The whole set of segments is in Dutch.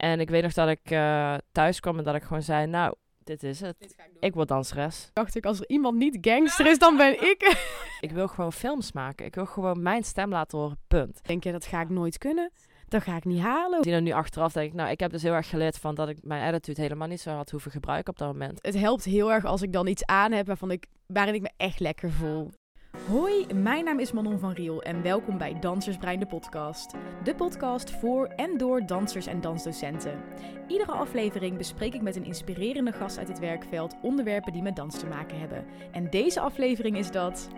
En ik weet nog dat ik eh, thuis kwam en dat ik gewoon zei, nou, dit is het. Ik word danseres. Dacht ik, als er iemand niet gangster is, dan ben ik. Ik wil gewoon films maken. Ik wil gewoon mijn stem laten horen, punt. Denk je, dat ga ik nooit kunnen? Dat ga ik niet halen. Die dan nu achteraf denk ik, nou, ik heb dus heel erg geleerd van dat ik mijn attitude helemaal niet zo had hoeven gebruiken op dat moment. Het helpt heel erg als ik dan iets aan heb waarvan ik, waarin ik me echt lekker voel. Hoi, mijn naam is Manon van Riel en welkom bij Dansersbrein de podcast. De podcast voor en door dansers en dansdocenten. Iedere aflevering bespreek ik met een inspirerende gast uit het werkveld onderwerpen die met dans te maken hebben. En deze aflevering is dat...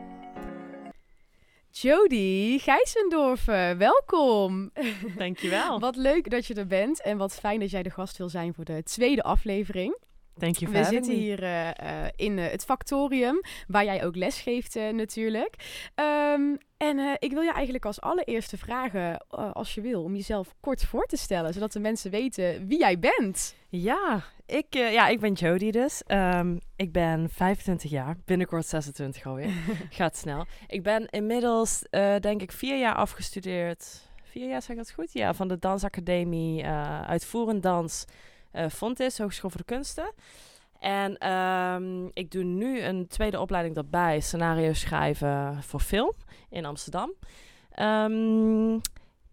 Jody Gijsendorfen, welkom! Dankjewel. Wat leuk dat je er bent en wat fijn dat jij de gast wil zijn voor de tweede aflevering. Thank you We zitten hier uh, uh, in uh, het Factorium, waar jij ook les geeft natuurlijk. Um, en ik wil je eigenlijk als allereerste vragen, als je wil, om jezelf kort voor te stellen, zodat de mensen weten wie jij bent. Ja, ik, ja, ik ben Jody dus. Um, ik ben 25 jaar, binnenkort 26 alweer. Gaat snel. Ik ben inmiddels, denk ik, vier jaar afgestudeerd. Vier jaar, zeg ik dat goed? Ja, van de Dansacademie, uitvoerend dans uh, Fontis, Hogeschool voor de Kunsten. En um, ik doe nu een tweede opleiding daarbij, scenario schrijven voor film in Amsterdam. Um,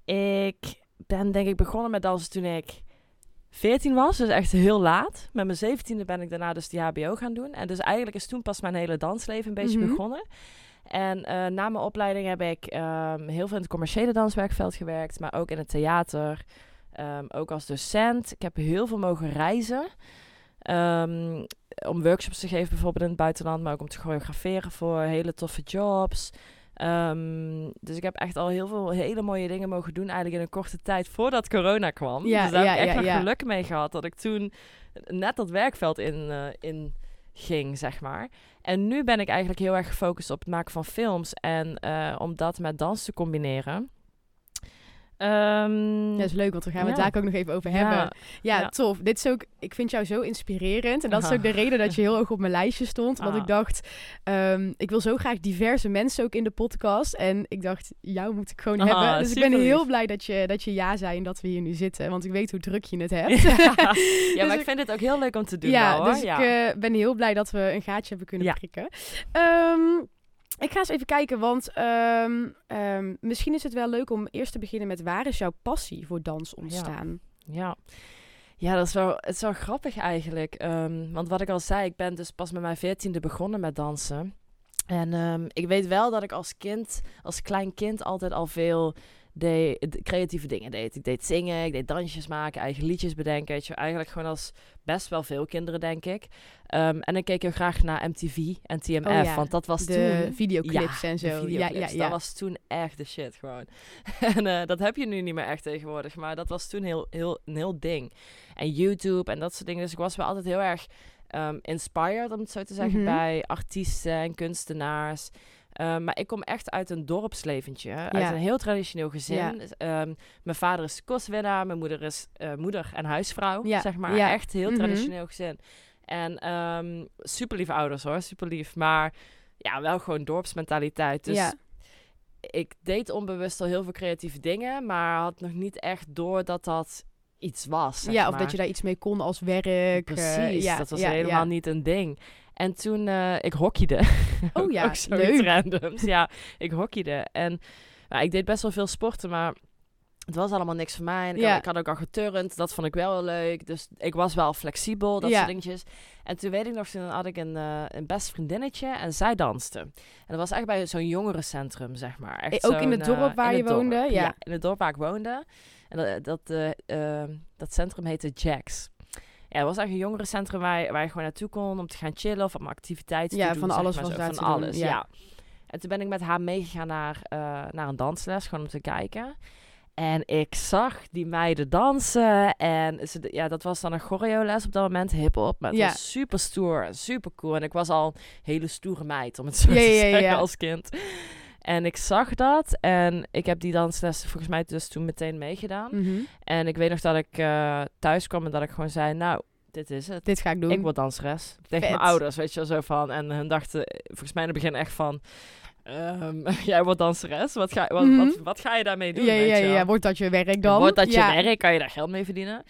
ik ben denk ik begonnen met dansen toen ik 14 was, dus echt heel laat. Met mijn 17e ben ik daarna dus die HBO gaan doen. En dus eigenlijk is toen pas mijn hele dansleven een beetje Mhm. mm -hmm. begonnen. En uh, na mijn opleiding heb ik um, heel veel in het commerciële danswerkveld gewerkt, maar ook in het theater. Um, ook als docent. Ik heb heel veel mogen reizen. Um, om workshops te geven, bijvoorbeeld in het buitenland, maar ook om te choreograferen voor hele toffe jobs. Um, dus ik heb echt al heel veel hele mooie dingen mogen doen, eigenlijk in een korte tijd voordat corona kwam. Ja, dus daar ja, heb ik echt ja, geluk mee gehad dat ik toen net dat werkveld in, uh, in ging, zeg maar. En nu ben ik eigenlijk heel erg gefocust op het maken van films en uh, om dat met dans te combineren. Um, dat is leuk, want we gaan ja. het daar ook nog even over hebben. Ja, Ja. tof. Dit is ook, ik vind jou zo inspirerend. En dat is ook de reden dat je heel hoog op mijn lijstje stond. Want Ah. ik dacht, um, ik wil zo graag diverse mensen ook in de podcast. En ik dacht, jou moet ik gewoon Ah, hebben. Dus ik ben heel blij dat je, dat je ja zei en dat we hier nu zitten. Want ik weet hoe druk je het hebt. ja, Dus maar ik ik- vind het ook heel leuk om te doen. ja, wel, hoor. dus ik uh, ben heel blij dat we een gaatje hebben kunnen prikken. Um, ik ga eens even kijken, want um, um, misschien is het wel leuk om eerst te beginnen met waar is jouw passie voor dans ontstaan? Ja. Ja, dat is wel, het is wel grappig eigenlijk. Um, want wat ik al zei, ik ben dus pas met mijn veertiende begonnen met dansen. En ik weet wel dat ik als kind, als klein kind, altijd al veel deed, creatieve dingen deed. Ik deed zingen, ik deed dansjes maken, eigen liedjes bedenken. Weet je, eigenlijk gewoon als best wel veel kinderen, denk ik. Um, en ik keek heel graag naar MTV en TMF, Oh ja, want dat was de toen... videoclips ja, en zo. videoclips. Ja, ja, ja. Dat was toen echt de shit gewoon. en uh, dat heb je nu niet meer echt tegenwoordig, maar dat was toen heel, heel, een heel ding. En YouTube en dat soort dingen. Dus ik was wel altijd heel erg um, inspired, om het zo te zeggen, Mhm. bij artiesten en kunstenaars. Uh, maar ik kom echt uit een dorpsleventje. Uit een heel traditioneel gezin. Ja. Um, mijn vader is kostwinnaar. Mijn moeder is uh, moeder en huisvrouw. Ja. Zeg maar. Echt heel Mhm. traditioneel gezin. En um, super lieve ouders hoor. Super lief. Maar ja, wel gewoon dorpsmentaliteit. Dus ik deed onbewust al heel veel creatieve dingen. Maar had nog niet echt door dat dat iets was. ja, of maar. dat je daar iets mee kon als werk. Precies, eh, ja, dat was ja, helemaal ja. niet een ding. En toen, uh, ik hockeyde. Oh ja, leuk. randoms. Ja, ik hockeyde. En nou, ik deed best wel veel sporten, maar het was allemaal niks voor mij. En ik, Ja. had, ik had ook al geturnd, dat vond ik wel heel leuk. Dus ik was wel flexibel, dat Ja. soort dingetjes. En toen weet ik nog, toen had ik een, uh, een best vriendinnetje en zij danste. En dat was echt bij zo'n jongerencentrum, zeg maar. Echt Eh, ook in het dorp waar je dorp. woonde? Ja. in het dorp waar ik woonde. En dat, dat, uh, dat centrum heette Jacks. Ja, het was eigenlijk een jongerencentrum waar, waar je gewoon naartoe kon om te gaan chillen of om activiteiten Ja, te doen. van zeg alles was daar Van doen, alles, ja. ja. En toen ben ik met haar meegegaan naar, uh, naar een dansles, gewoon om te kijken. En ik zag die meiden dansen. En ze, ja, dat was dan een choreoles op dat moment, hip-hop. Maar het Ja. was super stoer, super cool. En ik was al een hele stoere meid, om het zo Ja, te ja, ja, zeggen, ja. als kind. En ik zag dat. En ik heb die dansles volgens mij dus toen meteen meegedaan. Mhm. En ik weet nog dat ik uh, thuis kwam en dat ik gewoon zei, nou, dit is het. Dit ga ik doen. Ik word danseres. Tegen Vet. mijn ouders, weet je wel, zo van. En hun dachten, volgens mij in het begin echt van... ehm, jij wordt danseres. Wat ga, wat, Mhm. wat, wat ga je daarmee doen? ja, ja, weet ja, je wel? ja, wordt dat je werk dan? Wordt dat je ja. werk? Kan je daar geld mee verdienen?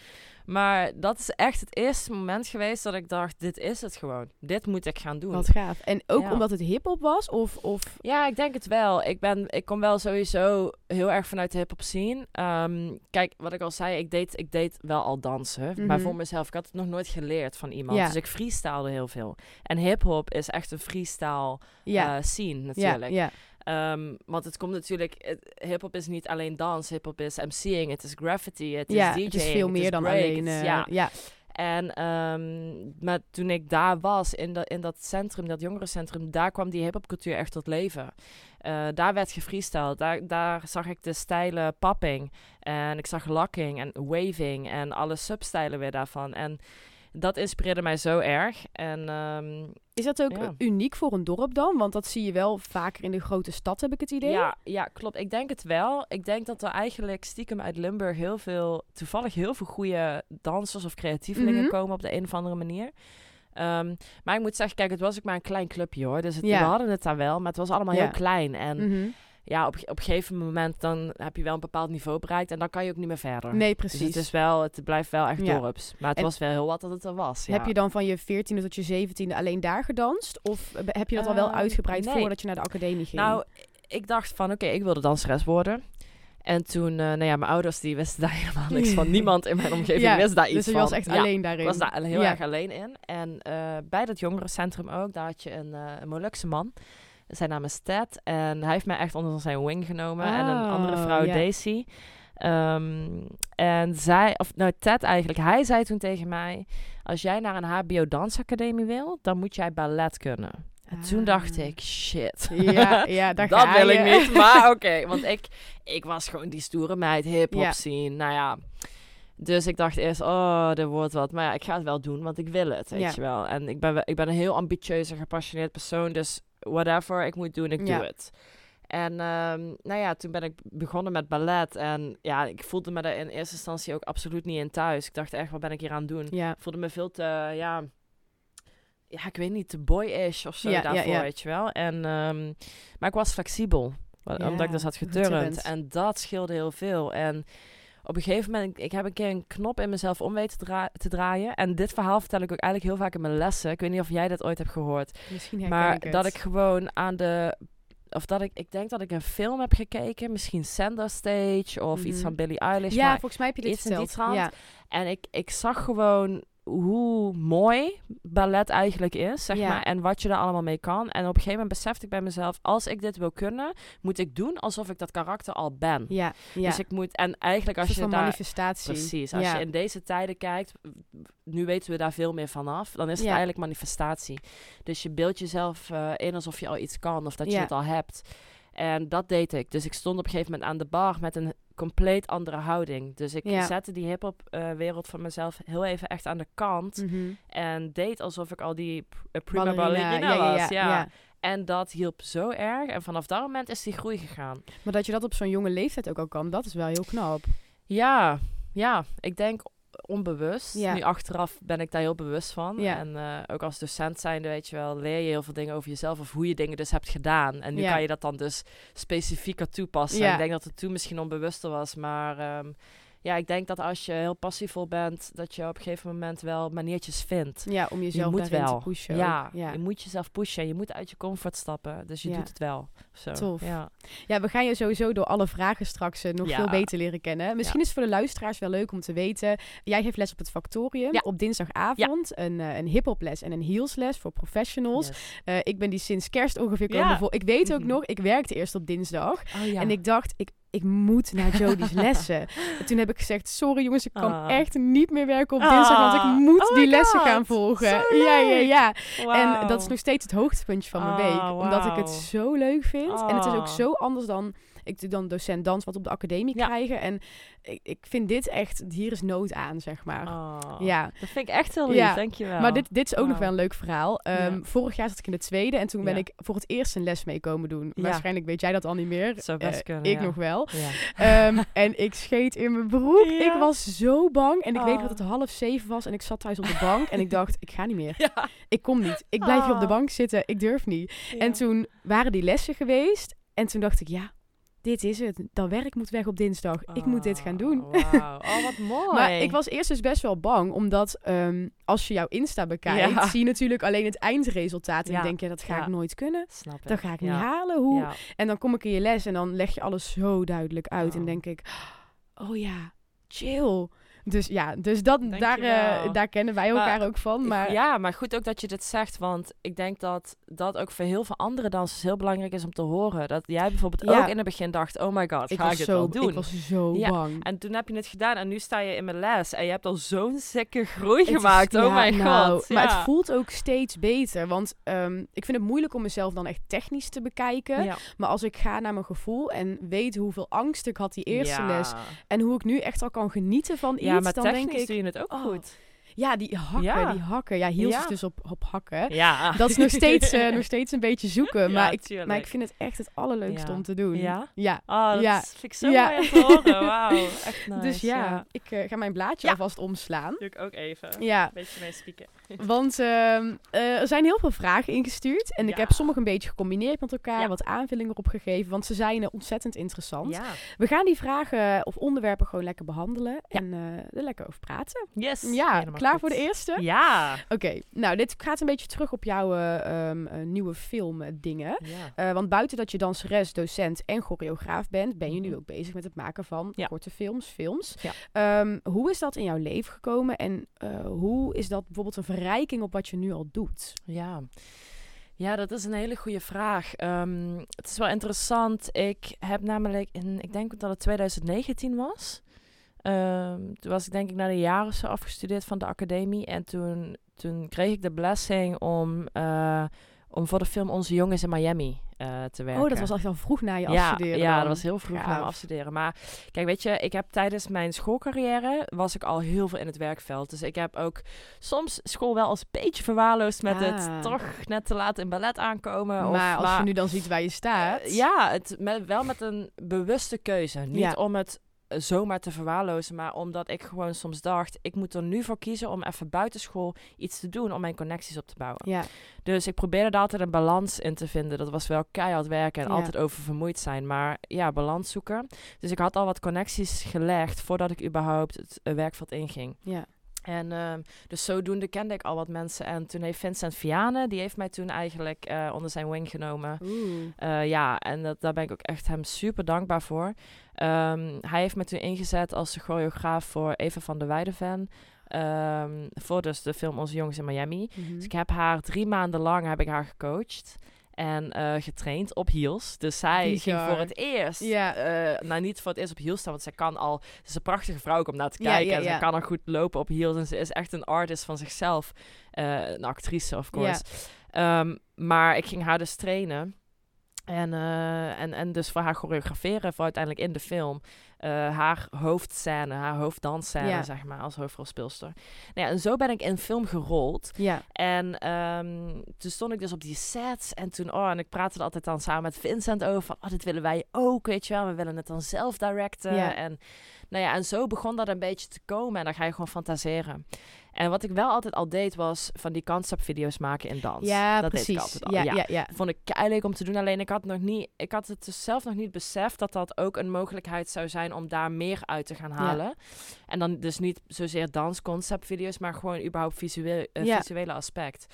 Maar dat is echt het eerste moment geweest dat ik dacht, dit is het gewoon. Dit moet ik gaan doen. Wat gaaf. En ook Ja. omdat het hip-hop was? Of, of... Ja, ik denk het wel. Ik, ben, ik kom wel sowieso heel erg vanuit de hip-hop scene. Ehm, kijk, wat ik al zei, ik deed, ik deed wel al dansen. Maar Mhm. voor mezelf, ik had het nog nooit geleerd van iemand. Ja. Dus ik freestylde heel veel. En hip-hop is echt een freestyle Ja, eh, scene ja, natuurlijk. ja. Ehm, want het komt natuurlijk, hip-hop is niet alleen dans, hip-hop is MC'ing, het is graffiti, het ja, is DJing, het is veel meer dan alleen... eh, ja. ja. En ehm, maar toen ik daar was, in, dat in dat centrum, dat jongerencentrum, daar kwam die hip-hopcultuur echt tot leven. Eh, daar werd gefreestyled. Daar, daar zag ik de stijlen popping. En ik zag locking en waving en alle substijlen weer daarvan. En dat inspireerde mij zo erg. En ehm, Is dat ook Ja. uniek voor een dorp dan? Want dat zie je wel vaker in de grote stad, heb ik het idee. Ja, ja, klopt. Ik denk het wel. Ik denk dat er eigenlijk stiekem uit Limburg heel veel, toevallig heel veel goede dansers of creatievelingen Mhm. komen op de een of andere manier. Ehm, maar ik moet zeggen, kijk, het was ook maar een klein clubje hoor. Dus het, Ja. we hadden het daar wel, maar het was allemaal Ja. heel klein. En Mhm. Ja, op, op een gegeven moment dan heb je wel een bepaald niveau bereikt en dan kan je ook niet meer verder. Nee, Dus precies. het, is wel, het blijft wel echt Ja. dorps. Maar het En- was wel heel wat dat het er was. Ja. Heb je dan van je 14e tot je 17e alleen daar gedanst? Of heb je dat al wel Ehm, uitgebreid nee. voordat je naar de academie ging? Nou, ik dacht van, oké, ik wilde danseres worden. En toen, eh, nou ja, mijn ouders die wisten daar helemaal niks van. Niemand in mijn omgeving Ja, wist daar iets dus je van. was echt Ja, alleen daarin. Ik was daar heel Ja. erg alleen in. En eh, bij dat jongerencentrum ook, daar had je een, eh een Molukse man. Zijn naam is Ted. En hij heeft mij echt onder zijn wing genomen. en een Oh, andere vrouw. Daisy. Ehm, en zij, of nou Ted eigenlijk, hij zei toen tegen mij... Als jij naar een HBO dansacademie wil, dan moet jij ballet kunnen. En toen dacht Ah. ik, shit. Ja, ja daar dat wil je. ik niet. Maar oké, want ik, ik was gewoon die stoere meid, hip-hop Ja. scene. Nou ja. Dus ik dacht eerst, oh, er wordt wat. Maar ja, ik ga het wel doen, want ik wil het, weet Ja. je wel. En ik ben, ik ben een heel ambitieuze, gepassioneerd persoon. Dus whatever ik moet doen, ik Ja. doe het. En ehm, nou ja, toen ben ik begonnen met ballet. En ja, ik voelde me daar in eerste instantie ook absoluut niet in thuis. Ik dacht echt, wat ben ik hier aan het doen? Ja, Ik voelde me veel te, ja, ja, ik weet niet, te boyish of zo Ja, daarvoor, ja. weet je wel. En, ehm, maar ik was flexibel, omdat ik dus had geturnd. En dat scheelde heel veel. En op een gegeven moment, ik heb een keer een knop in mezelf om weten te, dra- te draaien. En dit verhaal vertel ik ook eigenlijk heel vaak in mijn lessen. Ik weet niet of jij dat ooit hebt gehoord. misschien maar ik dat ik gewoon aan de... Of dat ik, ik denk dat ik een film heb gekeken. Misschien Sender Stage of iets Mhm. van Billie Eilish. Ja, maar volgens mij heb je dit iets in die trant. Ja. en ik, ik zag gewoon hoe mooi ballet eigenlijk is, zeg Ja. maar. En wat je er allemaal mee kan. En op een gegeven moment besefte ik bij mezelf... als ik dit wil kunnen, moet ik doen alsof ik dat karakter al ben. Ja, ja. Dus ik moet... En eigenlijk als je daar... manifestatie. Precies. Als ja. je in deze tijden kijkt... Nu weten we daar veel meer vanaf. Dan is het eigenlijk manifestatie. Dus je beeldt jezelf eh, in alsof je al iets kan. Of dat je het al hebt. En dat deed ik. Dus ik stond op een gegeven moment aan de bar met een compleet andere houding. Dus ik Ja. zette die hip-hop eh, wereld van mezelf heel even echt aan de kant. Mhm. En deed alsof ik al die eh, prima Ballerina, ja, was. ja, Ja, ja. En dat hielp zo erg. En vanaf dat moment is die groei gegaan. Maar dat je dat op zo'n jonge leeftijd ook al kan, dat is wel heel knap. Ja, ja. Ik denk onbewust. Ja. Nu achteraf ben ik daar heel bewust van. Ja. En eh, ook als docent zijnde, weet je wel, leer je heel veel dingen over jezelf of hoe je dingen dus hebt gedaan. En nu Ja. kan je dat dan dus specifieker toepassen. Ja. Ik denk dat het toen misschien onbewuster was, maar ehm, ja, ik denk dat als je heel passievol bent, dat je op een gegeven moment wel maniertjes vindt. Ja, om jezelf je moet wel. te pushen. ja, je moet jezelf pushen. Je moet uit je comfort stappen. Dus je Ja. doet het wel. Zo. Tof. Ja. Ja, we gaan je sowieso door alle vragen straks eh, nog Ja. veel beter leren kennen. Misschien is het voor de luisteraars wel leuk om te weten. Jij geeft les op het Factorium op dinsdagavond. Een, eh, een hiphoples en een heelsles voor professionals. Yes. Eh, ik ben die sinds kerst ongeveer komen voor. Ik weet ook Mhm. nog, ik werkte eerst op dinsdag. Oh. En ik dacht, ik, ik moet naar Jodie's lessen. En toen heb ik gezegd, sorry jongens, ik kan Ah. echt niet meer werken op dinsdag. Want ik Ah. moet Oh die lessen God. gaan volgen. Ja, ja, ja. En dat is nog steeds het hoogtepuntje van mijn Oh, week. Omdat ik het zo leuk vind. En het is ook zo anders dan ik doe dan docent dans wat op de academie Ja. krijgen. En ik, ik vind dit echt, hier is nood aan, zeg maar. Oh, Ja. Dat vind ik echt heel lief, Ja, dankjewel. Maar dit, dit is ook nog Wauw. wel een leuk verhaal. Ehm, Ja. Vorig jaar zat ik in de tweede en toen ben ik voor het eerst een les mee komen doen. Waarschijnlijk weet jij dat al niet meer. Zou best Eh, kunnen, Ik nog wel. Ehm, en ik scheet in mijn broek. Ik was zo bang. En ik weet Oh. dat het half zeven was. En ik zat thuis op de bank. en ik dacht, ik ga niet meer. Ik kom niet. Ik blijf hier op de bank zitten. Ik durf niet. En toen waren die lessen geweest. En toen dacht ik, ja, dit is het. Dat werk moet weg op dinsdag. Ik moet dit gaan doen. Oh, wauw. Oh, wat mooi. Maar ik was eerst dus best wel bang, omdat ehm, als je jouw Insta bekijkt, Ja. zie je natuurlijk alleen het eindresultaat. En Ja. dan denk je, dat ga Ja. ik nooit kunnen. Snap ik. Dat ga ik niet halen. Hoe? En dan kom ik in je les en dan leg je alles zo duidelijk uit. En Oh. denk ik, oh ja, chill. Dus ja, dus dat, daar, eh, daar kennen wij Maar elkaar ook van. Maar Ja, maar goed ook dat je dit zegt, want ik denk dat dat ook voor heel veel andere dansers heel belangrijk is om te horen. Dat jij bijvoorbeeld Ja. ook in het begin dacht, oh my god, ik ga ik het zo, wel doen? ik was zo Ja. bang. En toen heb je het gedaan en nu sta je in mijn les en je hebt al zo'n sikke groei Het is- gemaakt. oh ja, my nou, god. Maar het voelt ook steeds beter. Want ehm, ik vind het moeilijk om mezelf dan echt technisch te bekijken. Maar als ik ga naar mijn gevoel en weet hoeveel angst ik had die eerste les. En hoe ik nu echt al kan genieten van maar technisch doe je het ook oh, goed. Ja, die hakken, Ja. die hakken. Ja, hield Ja. is dus op, op hakken. Ja. Dat is nog steeds, eh, nog steeds een beetje zoeken. Ja, maar, ik, tuurlijk. maar ik vind het echt het allerleukste Ja. om te doen. Ja? Ja. Oh, dat Ja. vind ik zo Ja. mooi om te horen. Wauw, echt nice. dus ja, ik eh, ga mijn blaadje Ja. alvast omslaan. Doe ik ook even. Ja, Een beetje mee spieken. want ehm, eh, er zijn heel veel vragen ingestuurd. En ik Ja. heb sommige een beetje gecombineerd met elkaar. Ja. Wat aanvullingen erop gegeven. Want ze zijn ontzettend interessant. Ja. We gaan die vragen of onderwerpen gewoon lekker behandelen. En er lekker over praten. Yes. Ja, helemaal klaar goed. voor de eerste? Ja. Oké, nou dit gaat een beetje terug op jouw eh, ehm, eh, nieuwe filmdingen. Ja. Eh, want buiten dat je danseres, docent en choreograaf bent, ben je nu Mhm. ook bezig met het maken van Ja. korte films, films. Ja. Ehm, hoe is dat in jouw leven gekomen en hoe is dat bijvoorbeeld een verrijking op wat je nu al doet? Ja. Ja, dat is een hele goede vraag. Ehm, het is wel interessant. Ik heb namelijk in, ik denk dat het 2019 was. Ehm, toen was ik denk ik na een jaar of zo afgestudeerd van de academie. En toen, toen kreeg ik de blessing om, eh, om voor de film Onze Jongens in Miami eh, te werken. Oh, dat was echt al vroeg na je ja, afstuderen ja, dan. dat was heel vroeg na Gaaf. mijn afstuderen. Maar kijk, weet je, ik heb tijdens mijn schoolcarrière was ik al heel veel in het werkveld. Dus ik heb ook soms school wel als beetje verwaarloosd met Ah. het toch net te laat in ballet aankomen. of, Maar als je nu dan ziet waar je staat. eh, ja, het, met, wel met een bewuste keuze. Niet Ja. om het zomaar te verwaarlozen, maar omdat ik gewoon soms dacht, ik moet er nu voor kiezen om even buitenschool iets te doen om mijn connecties op te bouwen. Ja, Dus ik probeerde daar altijd een balans in te vinden. Dat was wel keihard werken en Ja. altijd oververmoeid zijn. Maar ja, balans zoeken. Dus ik had al wat connecties gelegd voordat ik überhaupt het werkveld inging. ja. En ehm, dus zodoende kende ik al wat mensen. En toen heeft Vincent Viane, die heeft mij toen eigenlijk eh, onder zijn wing genomen. Eh, ja, en dat, daar ben ik ook echt hem super dankbaar voor. Ehm, hij heeft me toen ingezet als choreograaf voor Eva van der Weideven. Ehm voor dus de film Onze Jongens in Miami. Mhm. Dus ik heb haar drie maanden lang heb ik haar gecoacht. En eh, getraind op heels. Dus zij ging voor het eerst. Ja. eh, nou, niet voor het eerst op heels staan. Want zij kan al. Ze is een prachtige vrouw ook om naar te kijken. ja, en ze kan al goed lopen op heels. En ze is echt een artist van zichzelf. Eh, een actrice, of course. Ehm, maar ik ging haar dus trainen. En, en, en dus voor haar choreograferen voor uiteindelijk in de film. Eh, haar hoofdscène, haar hoofddansscène, Ja. zeg maar, als hoofdrolspeelster. Nou ja, en zo ben ik in film gerold. Ja. En ehm, toen stond ik dus op die sets. En toen, oh, en ik praatte er altijd dan samen met Vincent over. Van, oh, dit willen wij ook, weet je wel. We willen het dan zelf directen. Ja. En, nou ja, en zo begon dat een beetje te komen. En dan ga je gewoon fantaseren. En wat ik wel altijd al deed, was van die conceptvideo's maken in dans. Ja, dat precies. deed ik altijd al. ja, ja. ja, vond ik leuk om te doen. Alleen ik had, nog niet, ik had het dus zelf nog niet beseft dat dat ook een mogelijkheid zou zijn om daar meer uit te gaan halen. En dan dus niet zozeer dansconceptvideo's, maar gewoon überhaupt visueel, eh, visuele aspect.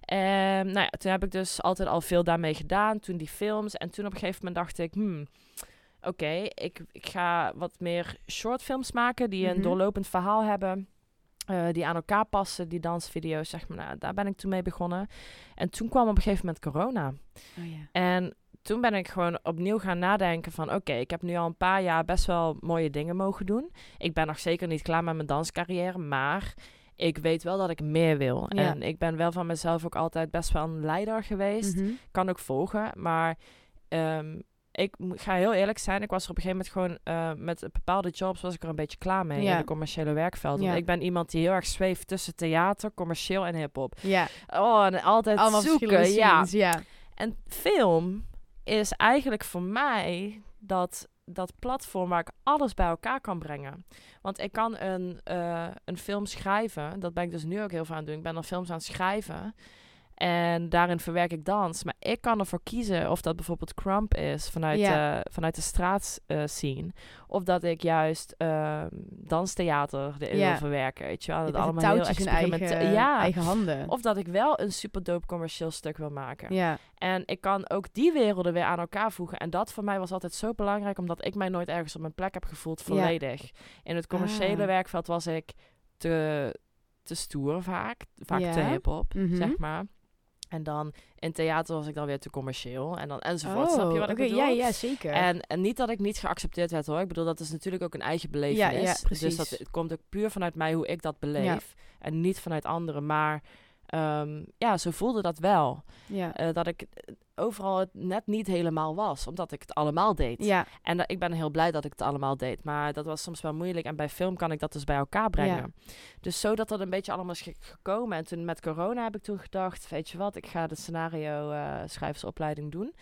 En nou ja, toen heb ik dus altijd al veel daarmee gedaan. Toen die films. En toen op een gegeven moment dacht ik, hmm, oké, ik, ik ga wat meer shortfilms maken die een Mhm. doorlopend verhaal hebben. Eh, die aan elkaar passen, die dansvideo's, zeg maar. Nou, daar ben ik toen mee begonnen. En toen kwam op een gegeven moment corona. Oh, ja. En toen ben ik gewoon opnieuw gaan nadenken van... oké, ik heb nu al een paar jaar best wel mooie dingen mogen doen. Ik ben nog zeker niet klaar met mijn danscarrière, maar... ik weet wel dat ik meer wil. Ja. En ik ben wel van mezelf ook altijd best wel een leider geweest. Mhm. Kan ook volgen, maar... ehm, ik ga heel eerlijk zijn. Ik was er op een gegeven moment gewoon eh, met bepaalde jobs was ik er een beetje klaar mee Ja. in de commerciële werkveld. Want Ja. ik ben iemand die heel erg zweeft tussen theater, commercieel en hip-hop. Ja, Oh, en altijd allemaal zoeken. Ja. scenes, ja. En film is eigenlijk voor mij dat, dat platform waar ik alles bij elkaar kan brengen. Want ik kan een, eh, een film schrijven. Dat ben ik dus nu ook heel veel aan het doen. Ik ben dan films aan het schrijven. En daarin verwerk ik dans. Maar ik kan ervoor kiezen of dat bijvoorbeeld Crump is vanuit, Ja. de, vanuit de straat eh, scene. Of dat ik juist ehm, danstheater erin Ja. wil verwerken. Weet je wel? Dat allemaal heel in eigen, experimenten- Ja. eigen handen. Of dat ik wel een super dope commercieel stuk wil maken. ja. En ik kan ook die werelden weer aan elkaar voegen. En dat voor mij was altijd zo belangrijk, omdat ik mij nooit ergens op mijn plek heb gevoeld volledig. In het commerciële Ah. werkveld was ik te, te stoer vaak, vaak te hip-hop, Mhm. zeg maar. En dan in theater was ik dan weer te commercieel. En dan enzovoort. Snap je wat ik Oh, bedoel? Ja, ja, zeker. En, en niet dat ik niet geaccepteerd werd hoor. Ik bedoel, dat is natuurlijk ook een eigen belevenis. ja, precies. Dus dat het komt ook puur vanuit mij hoe ik dat beleef. En niet vanuit anderen. Maar ehm, ja, zo voelde dat wel. ja. Eh, dat ik overal het net niet helemaal was, omdat ik het allemaal deed. ja, En dat- ik ben heel blij dat ik het allemaal deed, maar dat was soms wel moeilijk. En bij film kan ik dat dus bij elkaar brengen. Dus zo dat een beetje allemaal is ge- gekomen. En toen met corona heb ik toen gedacht, weet je wat, ik ga de scenario eh, schrijversopleiding doen.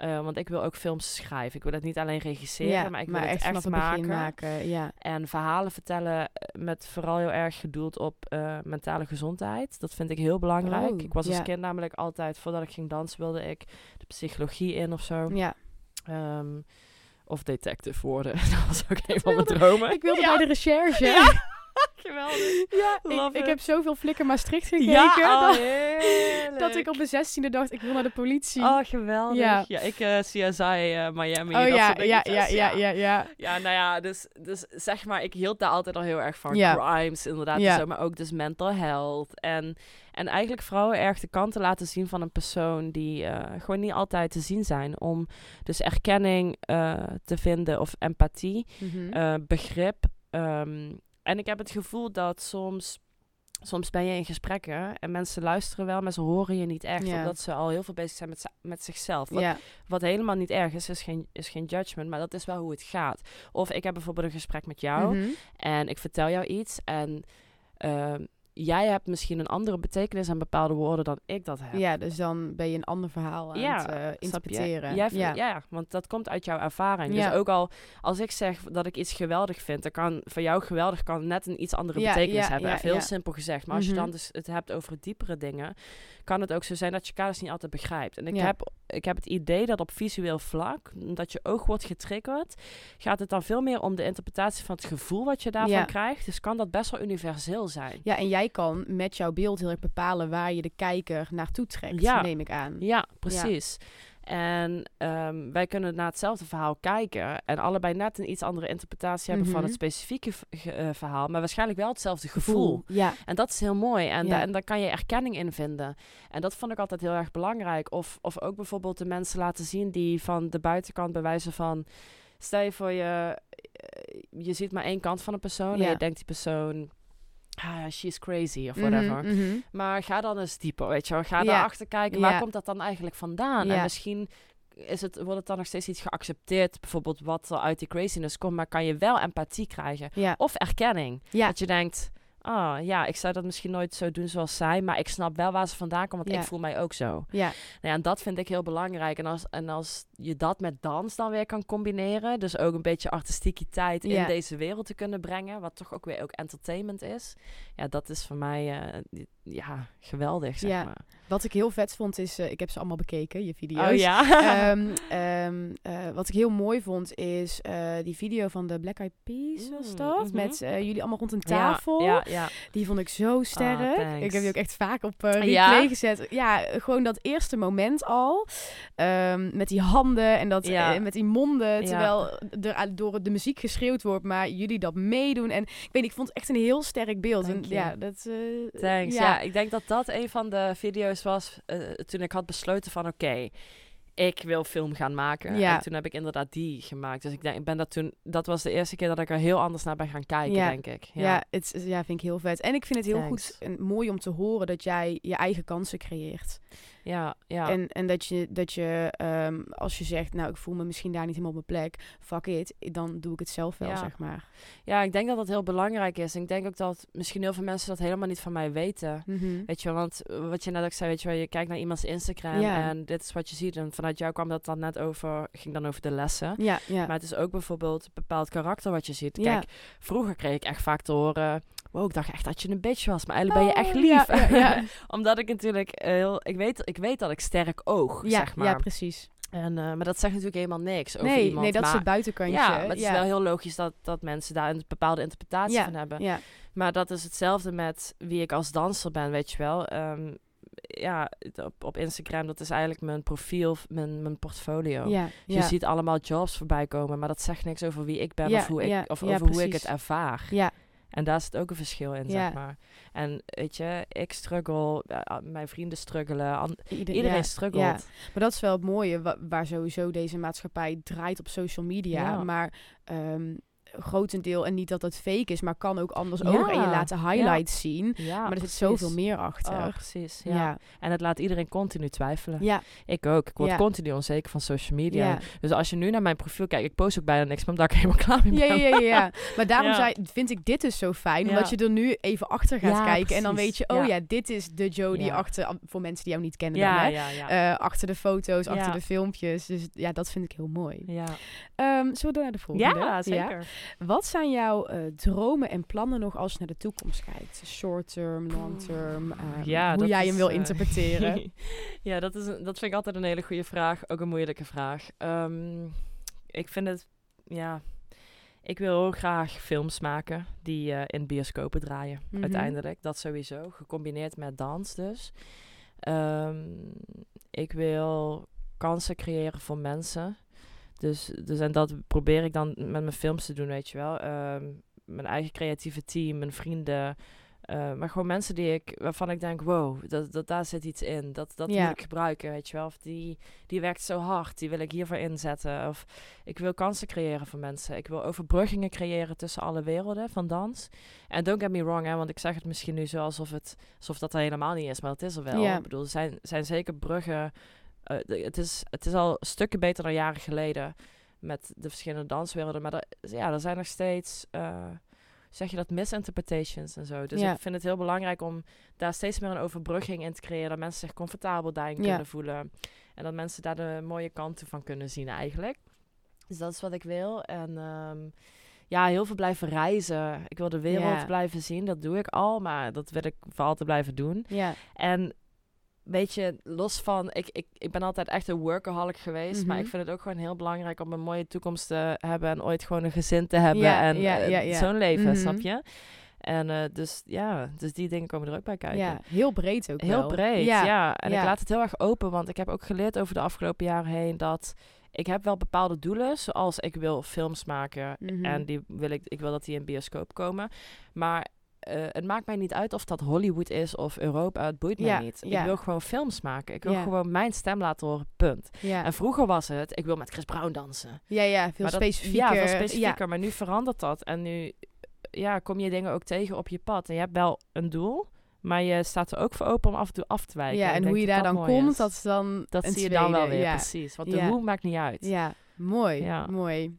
Eh, want ik wil ook films schrijven. Ik wil het niet alleen regisseren, ja, maar ik wil het echt, maken. maken. Ja. En verhalen vertellen eh, met vooral heel erg gedoeld op eh, mentale gezondheid. Dat vind ik heel belangrijk. Oh, ik was als ja. kind namelijk altijd, voordat ik ging dansen, wilde ik de psychologie in of zo. ja. Ehm, of detective worden. dat was ook een van mijn dromen. Ik wilde bij de recherche. Geweldig. Ja, ik, heb zoveel Flikker Maastricht gekeken. Ja, oh, dat, ik op mijn zestiende dacht, ik wil naar de politie. Oh, geweldig. Ja. Ja, ik eh CSI eh, Miami. Oh dat ja, soort ja, ja, ja, ja, ja. Ja, nou ja, dus, dus zeg maar, ik hield daar altijd al heel erg van. Ja. Crimes, inderdaad. Ja. Zo, maar ook dus mental health. En, en eigenlijk vooral erg de kanten laten zien van een persoon die eh, gewoon niet altijd te zien zijn. Om dus erkenning eh, te vinden of empathie, Mhm. eh, begrip. ehm, en ik heb het gevoel dat soms... Soms ben je in gesprekken en mensen luisteren wel, maar ze horen je niet echt. Omdat ze al heel veel bezig zijn met, met zichzelf. Wat helemaal niet erg is, is geen, is geen judgment, maar dat is wel hoe het gaat. Of ik heb bijvoorbeeld een gesprek met jou Mhm. en ik vertel jou iets en ehm, jij hebt misschien een andere betekenis aan bepaalde woorden dan ik dat heb. Ja, dus dan ben je een ander verhaal aan Ja, het eh, interpreteren. Jij, ja. ja. want dat komt uit jouw ervaring. Ja. Dus ook al als ik zeg dat ik iets geweldig vind, dan kan voor jou geweldig kan net een iets andere betekenis hebben. ja, Even heel simpel gezegd. Maar als je Mhm. dan dus het hebt over diepere dingen, kan het ook zo zijn dat je dus niet altijd begrijpt. En ik, heb, ik heb het idee dat op visueel vlak, dat je oog wordt getriggerd, gaat het dan veel meer om de interpretatie van het gevoel wat je daarvan krijgt. Dus kan dat best wel universeel zijn. Ja, en jij kan met jouw beeld heel erg bepalen waar je de kijker naartoe trekt, Ja. neem ik aan. Ja, precies. En ehm, wij kunnen naar hetzelfde verhaal kijken en allebei net een iets andere interpretatie hebben van Mhm. het specifieke v- ge- eh, verhaal, maar waarschijnlijk wel hetzelfde gevoel. Ja, En dat is heel mooi. En, Ja. da- en daar kan je erkenning in vinden. En dat vond ik altijd heel erg belangrijk. Of, of ook bijvoorbeeld de mensen laten zien die van de buitenkant bewijzen van... Stel je voor je... eh, Je ziet maar één kant van een persoon. Ja. En je denkt die persoon... Ah, she's crazy of Mhm, whatever. mhm. Maar ga dan eens dieper, weet je wel. Ga Ja. daarachter kijken. Waar komt dat dan eigenlijk vandaan? En misschien... Is het, wordt het dan nog steeds iets geaccepteerd, bijvoorbeeld wat er uit die craziness komt, maar kan je wel empathie krijgen? Of erkenning. Dat je denkt, ah ja, ik zou dat misschien nooit zo doen zoals zij, maar ik snap wel waar ze vandaan komen, want Ja. ik voel mij ook zo. Ja. Nou ja, en dat vind ik heel belangrijk. En als, en als je dat met dans dan weer kan combineren, dus ook een beetje artistiekiteit Ja. in deze wereld te kunnen brengen, wat toch ook weer ook entertainment is, ja, dat is voor mij eh, ja, geweldig, zeg Ja. maar. Wat ik heel vet vond is, eh, ik heb ze allemaal bekeken, je video's. Oh ja. Ehm, ehm, eh, wat ik heel mooi vond is eh, die video van de Black Eyed Peas was Mm, dat? mhm. Met jullie allemaal rond een tafel. Ja, ja. Die vond ik zo sterk. thanks. ik heb die ook echt vaak op replay Ja? gezet. Ja, gewoon dat eerste moment al. Ehm, met die handen en dat, met die monden. Terwijl er door de muziek geschreeuwd wordt, maar jullie dat meedoen. En ik weet niet, ik vond het echt een heel sterk beeld. En ja, dat... Thanks. Ja. Ik denk dat dat een van de video's was eh, toen ik had besloten van oké, ik wil film gaan maken. Ja. En toen heb ik inderdaad die gemaakt. Dus ik denk, ik ben dat toen, dat was de eerste keer dat ik er heel anders naar ben gaan kijken, Ja. denk ik. Ja, het, is- ja, vind ik heel vet. En ik vind het heel Thanks. goed en mooi om te horen dat jij je eigen kansen creëert. Ja, ja. En, en dat je, dat je ehm, als je zegt, nou, ik voel me misschien daar niet helemaal op mijn plek, fuck it, dan doe ik het zelf wel, Ja. zeg maar. ja, ik denk dat dat heel belangrijk is. Ik denk ook dat misschien heel veel mensen dat helemaal niet van mij weten. Mhm. Weet je want eh, wat je net ook zei, weet je wel, je kijkt naar iemands Instagram Ja. en dit is wat je ziet. En vanuit jou kwam dat dan net over, ging dan over de lessen. Ja, ja. Maar het is ook bijvoorbeeld een bepaald karakter wat je ziet. Kijk, vroeger kreeg ik echt vaak te horen, wow, ik dacht echt dat je een bitch was, maar eigenlijk ben je echt Oh, lief. Ja, ja, ja. Omdat ik natuurlijk heel, ik weet, ik weet dat ik sterk oog, ja, zeg maar. ja, precies. en, eh, maar dat zegt natuurlijk helemaal niks over Nee, iemand. nee, dat is het buitenkantje. Ja, maar het is wel heel logisch dat, dat mensen daar een bepaalde interpretatie Ja, van hebben. Ja, Maar dat is hetzelfde met wie ik als danser ben, weet je wel. Ehm, ja, op, op Instagram, dat is eigenlijk mijn profiel, mijn, mijn portfolio. ja, Je ziet allemaal jobs voorbij komen, maar dat zegt niks over wie ik ben of, hoe ik, of over hoe ik het ervaar. Ja, En daar zit ook een verschil in, zeg maar. En weet je, ik struggle, eh, mijn vrienden struggelen, ieder- iedereen ja. struggelt. Ja. Maar dat is wel het mooie, wa- waar sowieso deze maatschappij draait op social media. Ja. Maar ehm grotendeel, en niet dat het fake is, maar kan ook anders Ja. ook. En je laat de highlights zien. Ja, maar er zit zoveel meer achter. Oh, precies, ja. En het laat iedereen continu twijfelen. Ja, Ik ook. Ik word continu onzeker van social media. ja. Dus als je nu naar mijn profiel kijkt, ik post ook bijna niks, maar omdat ik helemaal klaar mee ben. Ja, ja, ja. Maar daarom zei, vind ik dit dus zo fijn. Omdat je er nu even achter gaat kijken. En dan weet je, oh Ja. dit is de Joe die achter... Voor mensen die jou niet kennen dan, hè? Eh, achter de foto's, achter de filmpjes. Dus ja, dat vind ik heel mooi. ja. Ehm zullen we door naar de volgende? ja, zeker. Wat zijn jouw eh, dromen en plannen nog als je naar de toekomst kijkt? Short term, long term, ehm, Ja, hoe jij is, hem wil eh, interpreteren. ja, dat, is een, dat vind ik altijd een hele goede vraag. Ook een moeilijke vraag. Ehm, ik vind het, ja... Ik wil heel graag films maken die eh, in bioscopen draaien, Mhm. uiteindelijk. Dat sowieso, gecombineerd met dans dus. Ehm, ik wil kansen creëren voor mensen. Dus, dus en dat probeer ik dan met mijn films te doen, weet je wel. Ehm, mijn eigen creatieve team, mijn vrienden. eh, maar gewoon mensen die ik, waarvan ik denk, wow, dat, dat, daar zit iets in. Dat, dat Ja. moet ik gebruiken, weet je wel. Of die, die werkt zo hard, die wil ik hiervoor inzetten. Of ik wil kansen creëren voor mensen. Ik wil overbruggingen creëren tussen alle werelden van dans. En don't get me wrong, hè, want ik zeg het misschien nu zo alsof, het, alsof dat er helemaal niet is. Maar het is er wel. Ja. Ik bedoel, er zijn, zijn zeker bruggen. Eh, het, is, het is al stukken beter dan jaren geleden met de verschillende danswerelden. Maar er, ja, er zijn nog steeds, eh, zeg je dat, misinterpretations en zo. Dus Ja. ik vind het heel belangrijk om daar steeds meer een overbrugging in te creëren. Dat mensen zich comfortabel daarin Ja. kunnen voelen. En dat mensen daar de mooie kanten van kunnen zien eigenlijk. Dus dat is wat ik wil. En ehm, ja, heel veel blijven reizen. Ik wil de wereld blijven zien. Dat doe ik al, maar dat wil ik voor altijd blijven doen. ja, En weet je, los van, ik, ik, ik ben altijd echt een workaholic geweest. Maar Mhm. ik vind het ook gewoon heel belangrijk om een mooie toekomst te hebben. En ooit gewoon een gezin te hebben. Ja, en ja, eh, ja, zo'n leven, Mhm. snap je? En eh, dus ja, dus die dingen komen er ook bij kijken. ja, heel breed ook Heel wel. breed, ja. En ja. ik laat het heel erg open, want ik heb ook geleerd over de afgelopen jaren heen dat ik heb wel bepaalde doelen, zoals ik wil films maken Mhm. en die wil ik, ik wil dat die in bioscoop komen. Maar eh, het maakt mij niet uit of dat Hollywood is of Europa, het boeit Ja, mij niet. ja. Ik wil gewoon films maken. Ik wil Ja. gewoon mijn stem laten horen, punt. ja. En vroeger was het, ik wil met Chris Brown dansen. ja, ja, veel dat- specifieker. Ja, veel specifieker. Maar nu verandert dat. En nu ja, kom je dingen ook tegen op je pad. En je hebt wel een doel, maar je staat er ook voor open om af en toe af te wijken. Ja, en hoe je daar dan komt, is. dat is dan Dat een zie je dan wel tweede, weer, ja. precies. Want de hoe maakt niet uit. Ja, mooi, Ja. mooi.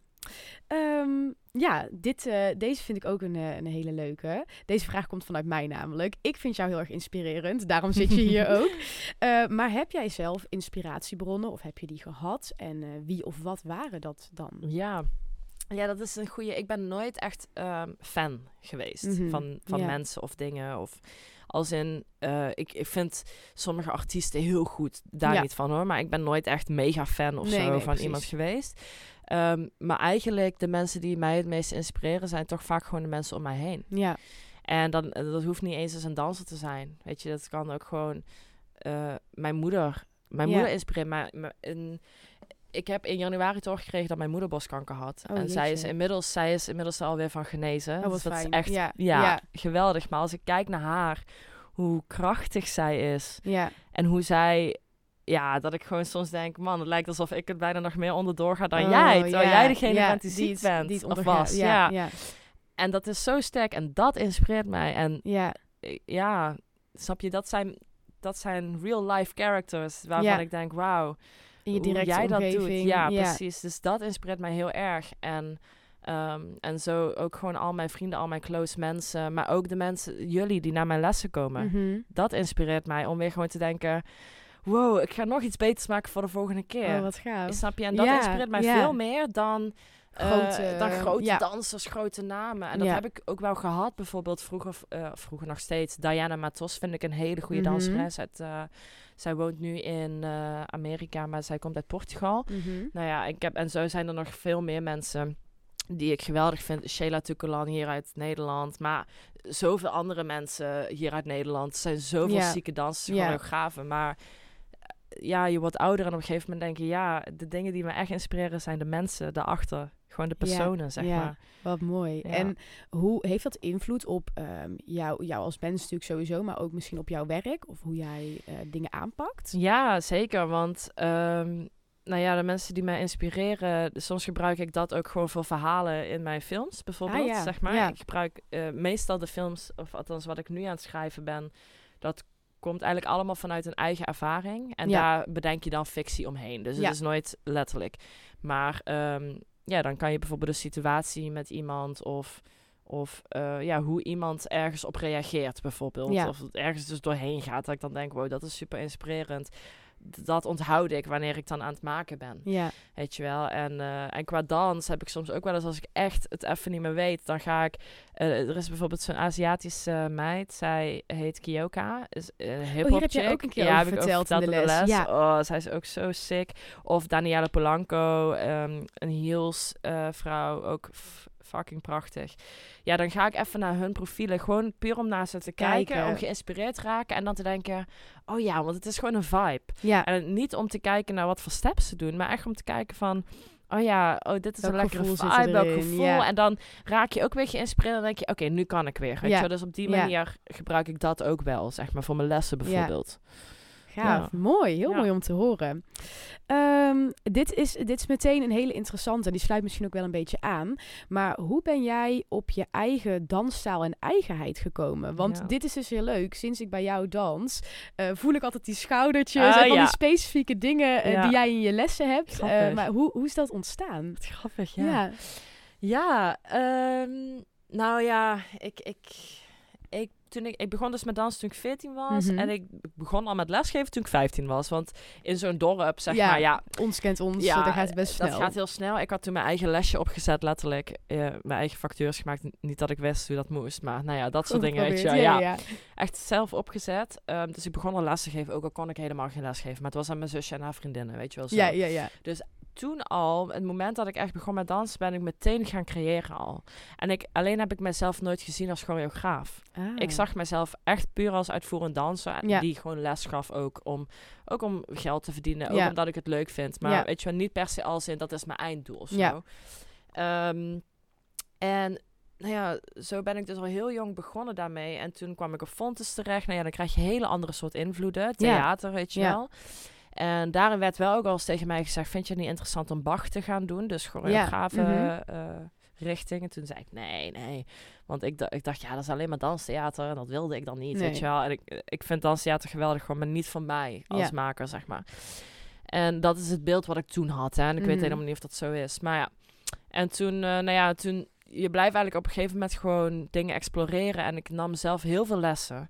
Ehm, ja, dit, eh, deze vind ik ook een, eh, een hele leuke. Deze vraag komt vanuit mij namelijk. Ik vind jou heel erg inspirerend, daarom zit je hier ook. Eh, maar heb jij zelf inspiratiebronnen of heb je die gehad? En wie of wat waren dat dan? Ja. Ja, dat is een goede. Ik ben nooit echt ehm, fan geweest Mhm, van, van ja. mensen of dingen. Of als in, eh, ik, ik vind sommige artiesten heel goed, daar Ja. niet van hoor. Maar ik ben nooit echt mega fan of Nee, zo nee, van precies. iemand geweest. Ehm, maar eigenlijk de mensen die mij het meest inspireren zijn toch vaak gewoon de mensen om mij heen. Ja, En dan, eh, dat hoeft niet eens eens een danser te zijn. Weet je, dat kan ook gewoon eh, mijn moeder. Mijn Ja. moeder inspireert mij. in- ik heb in januari doorgekregen dat mijn moeder borstkanker had. Oh, en zij is, inmiddels, zij is inmiddels er alweer van genezen. Oh, dus dat fijn. is echt Ja, ja, ja. geweldig. Maar als ik kijk naar haar, hoe krachtig zij is. ja, En hoe zij ja, dat ik gewoon soms denk, man, het lijkt alsof ik het bijna nog meer onderdoor ga dan Oh, jij. Terwijl ja, jij degene ja, bent die, ziek het- bent die of was. Ja. En dat is zo sterk en dat inspireert mij. En ja. ja, snap je, dat zijn, dat zijn real life characters waarvan ik denk, wauw, in je hoe directe jij dat doet. Ja, precies. Dus dat inspireert mij heel erg. En, ehm, en zo ook gewoon al mijn vrienden, al mijn close mensen, maar ook de mensen, jullie die naar mijn lessen komen. Mhm. Dat inspireert mij om weer gewoon te denken, wow, ik ga nog iets beters maken voor de volgende keer. Oh, wat gaaf. Snap je? En dat Ja, inspireert mij ja. veel meer dan, eh, Grote, dan grote ja. dansers, grote namen. En dat heb ik ook wel gehad. Bijvoorbeeld vroeger, eh, vroeger nog steeds. Diana Matos vind ik een hele goede Mhm. danseres. Uit, eh, zij woont nu in eh, Amerika, maar zij komt uit Portugal. Mhm. Nou ja, ik heb, en zo zijn er nog veel meer mensen die ik geweldig vind. Sheila Tukulan hier uit Nederland. Maar zoveel andere mensen hier uit Nederland. Er zijn zoveel zieke dansers, choreografen. Maar eh, ja, je wordt ouder en op een gegeven moment denk je... Ja, de dingen die me echt inspireren zijn de mensen daarachter. Gewoon de Ja, personen, zeg ja. maar. Wat mooi. Ja. En hoe heeft dat invloed op ehm, jou, jou als mens natuurlijk sowieso, maar ook misschien op jouw werk of hoe jij eh, dingen aanpakt? Ja, zeker. Want ehm, nou ja, de mensen die mij inspireren, soms gebruik ik dat ook gewoon voor verhalen in mijn films, bijvoorbeeld. Ah, ja. Zeg maar. Ik gebruik eh, meestal de films, of althans wat ik nu aan het schrijven ben, dat komt eigenlijk allemaal vanuit een eigen ervaring. En daar bedenk je dan fictie omheen. Dus het is nooit letterlijk. Maar ehm, ja, dan kan je bijvoorbeeld een situatie met iemand of. Of eh, ja, hoe iemand ergens op reageert, bijvoorbeeld. Ja. Of het ergens dus doorheen gaat. Dat ik dan denk, wow, dat is super inspirerend. Dat onthoud ik wanneer ik dan aan het maken ben. Ja, Weet je wel. En, eh, en qua dans heb ik soms ook wel eens, als ik echt het even niet meer weet, dan ga ik. eh, er is bijvoorbeeld zo'n Aziatische meid. Zij heet Kiyoka. Is een hip Oh, heb jij ook een keer over heb ik verteld in de les. Ja. Oh, zij is ook zo sick. Of Daniela Polanco, ehm, een heels eh, vrouw, ook fucking prachtig. Ja, dan ga ik even naar hun profielen, gewoon puur om naar ze te kijken, Kijken. om geïnspireerd te raken en dan te denken, oh ja, want het is gewoon een vibe. ja. En niet om te kijken naar wat voor steps ze doen, maar echt om te kijken van... Oh ja, oh, dit is Welk een lekkere gevoel zit vibe, welk erin? gevoel. Ja. En dan raak je ook weer geïnspireerd en denk je... Oké, nu kan ik weer. Weet Ja. je? Dus op die Ja. manier gebruik ik dat ook wel, zeg maar, voor mijn lessen bijvoorbeeld. Ja. mooi, heel mooi om te horen. Ehm, dit, is, dit is meteen een hele interessante en die sluit misschien ook wel een beetje aan. Maar hoe ben jij op je eigen dansstijl en eigenheid gekomen? Want Ja. dit is dus heel leuk. Sinds ik bij jou dans, eh, voel ik altijd die schoudertjes Ah, en van ja. die specifieke dingen eh, Ja. die jij in je lessen hebt. Eh, maar hoe, hoe is dat ontstaan? Wat grappig, Ja, ja. Ja, ehm, nou ja, ik, ik, toen ik, ik begon dus met dansen toen ik 14 was. Mhm. En ik begon al met lesgeven toen ik 15 was. Want in zo'n dorp, zeg Ja, maar, ja, ons kent ons, Ja, ja, dat gaat best snel. Dat gaat heel snel. Ik had toen mijn eigen lesje opgezet, letterlijk. Mijn eigen factures gemaakt. Niet dat ik wist hoe dat moest, maar nou ja, dat soort Goed dingen. Weet je, ja, ja, echt zelf opgezet. Ehm, dus ik begon al les te geven, ook al kon ik helemaal geen les geven. Maar het was aan mijn zusje en haar vriendinnen, weet je wel zo. Ja, ja, ja. Toen al, het moment dat ik echt begon met dansen, ben ik meteen gaan creëren al. En ik, alleen heb ik mezelf nooit gezien als choreograaf. Ah. Ik zag mezelf echt puur als uitvoerend danser. En Ja. die gewoon les gaf ook om, ook om geld te verdienen. Ook Ja. omdat ik het leuk vind. Maar Ja. weet je wel, niet per se als in dat is mijn einddoel of zo. Ehm, en nou ja, zo ben ik dus al heel jong begonnen daarmee. En toen kwam ik op Fontes terecht. Nou ja, dan krijg je hele andere soort invloeden. Theater, weet je wel. En daarin werd wel ook al eens tegen mij gezegd... vind je het niet interessant om Bach te gaan doen? Dus choreografen mhm. eh, richting. En toen zei ik, nee, nee. Want ik, ik dacht, ja, dat is alleen maar danstheater. En dat wilde ik dan niet, Nee. weet je wel. En ik, ik vind danstheater geweldig, gewoon, maar niet van mij als Ja. maker, zeg maar. En dat is het beeld wat ik toen had. Hè. En ik weet Mhm. helemaal niet of dat zo is. Maar ja, en toen, eh, nou ja, toen... Je blijft eigenlijk op een gegeven moment gewoon dingen exploreren. En ik nam zelf heel veel lessen.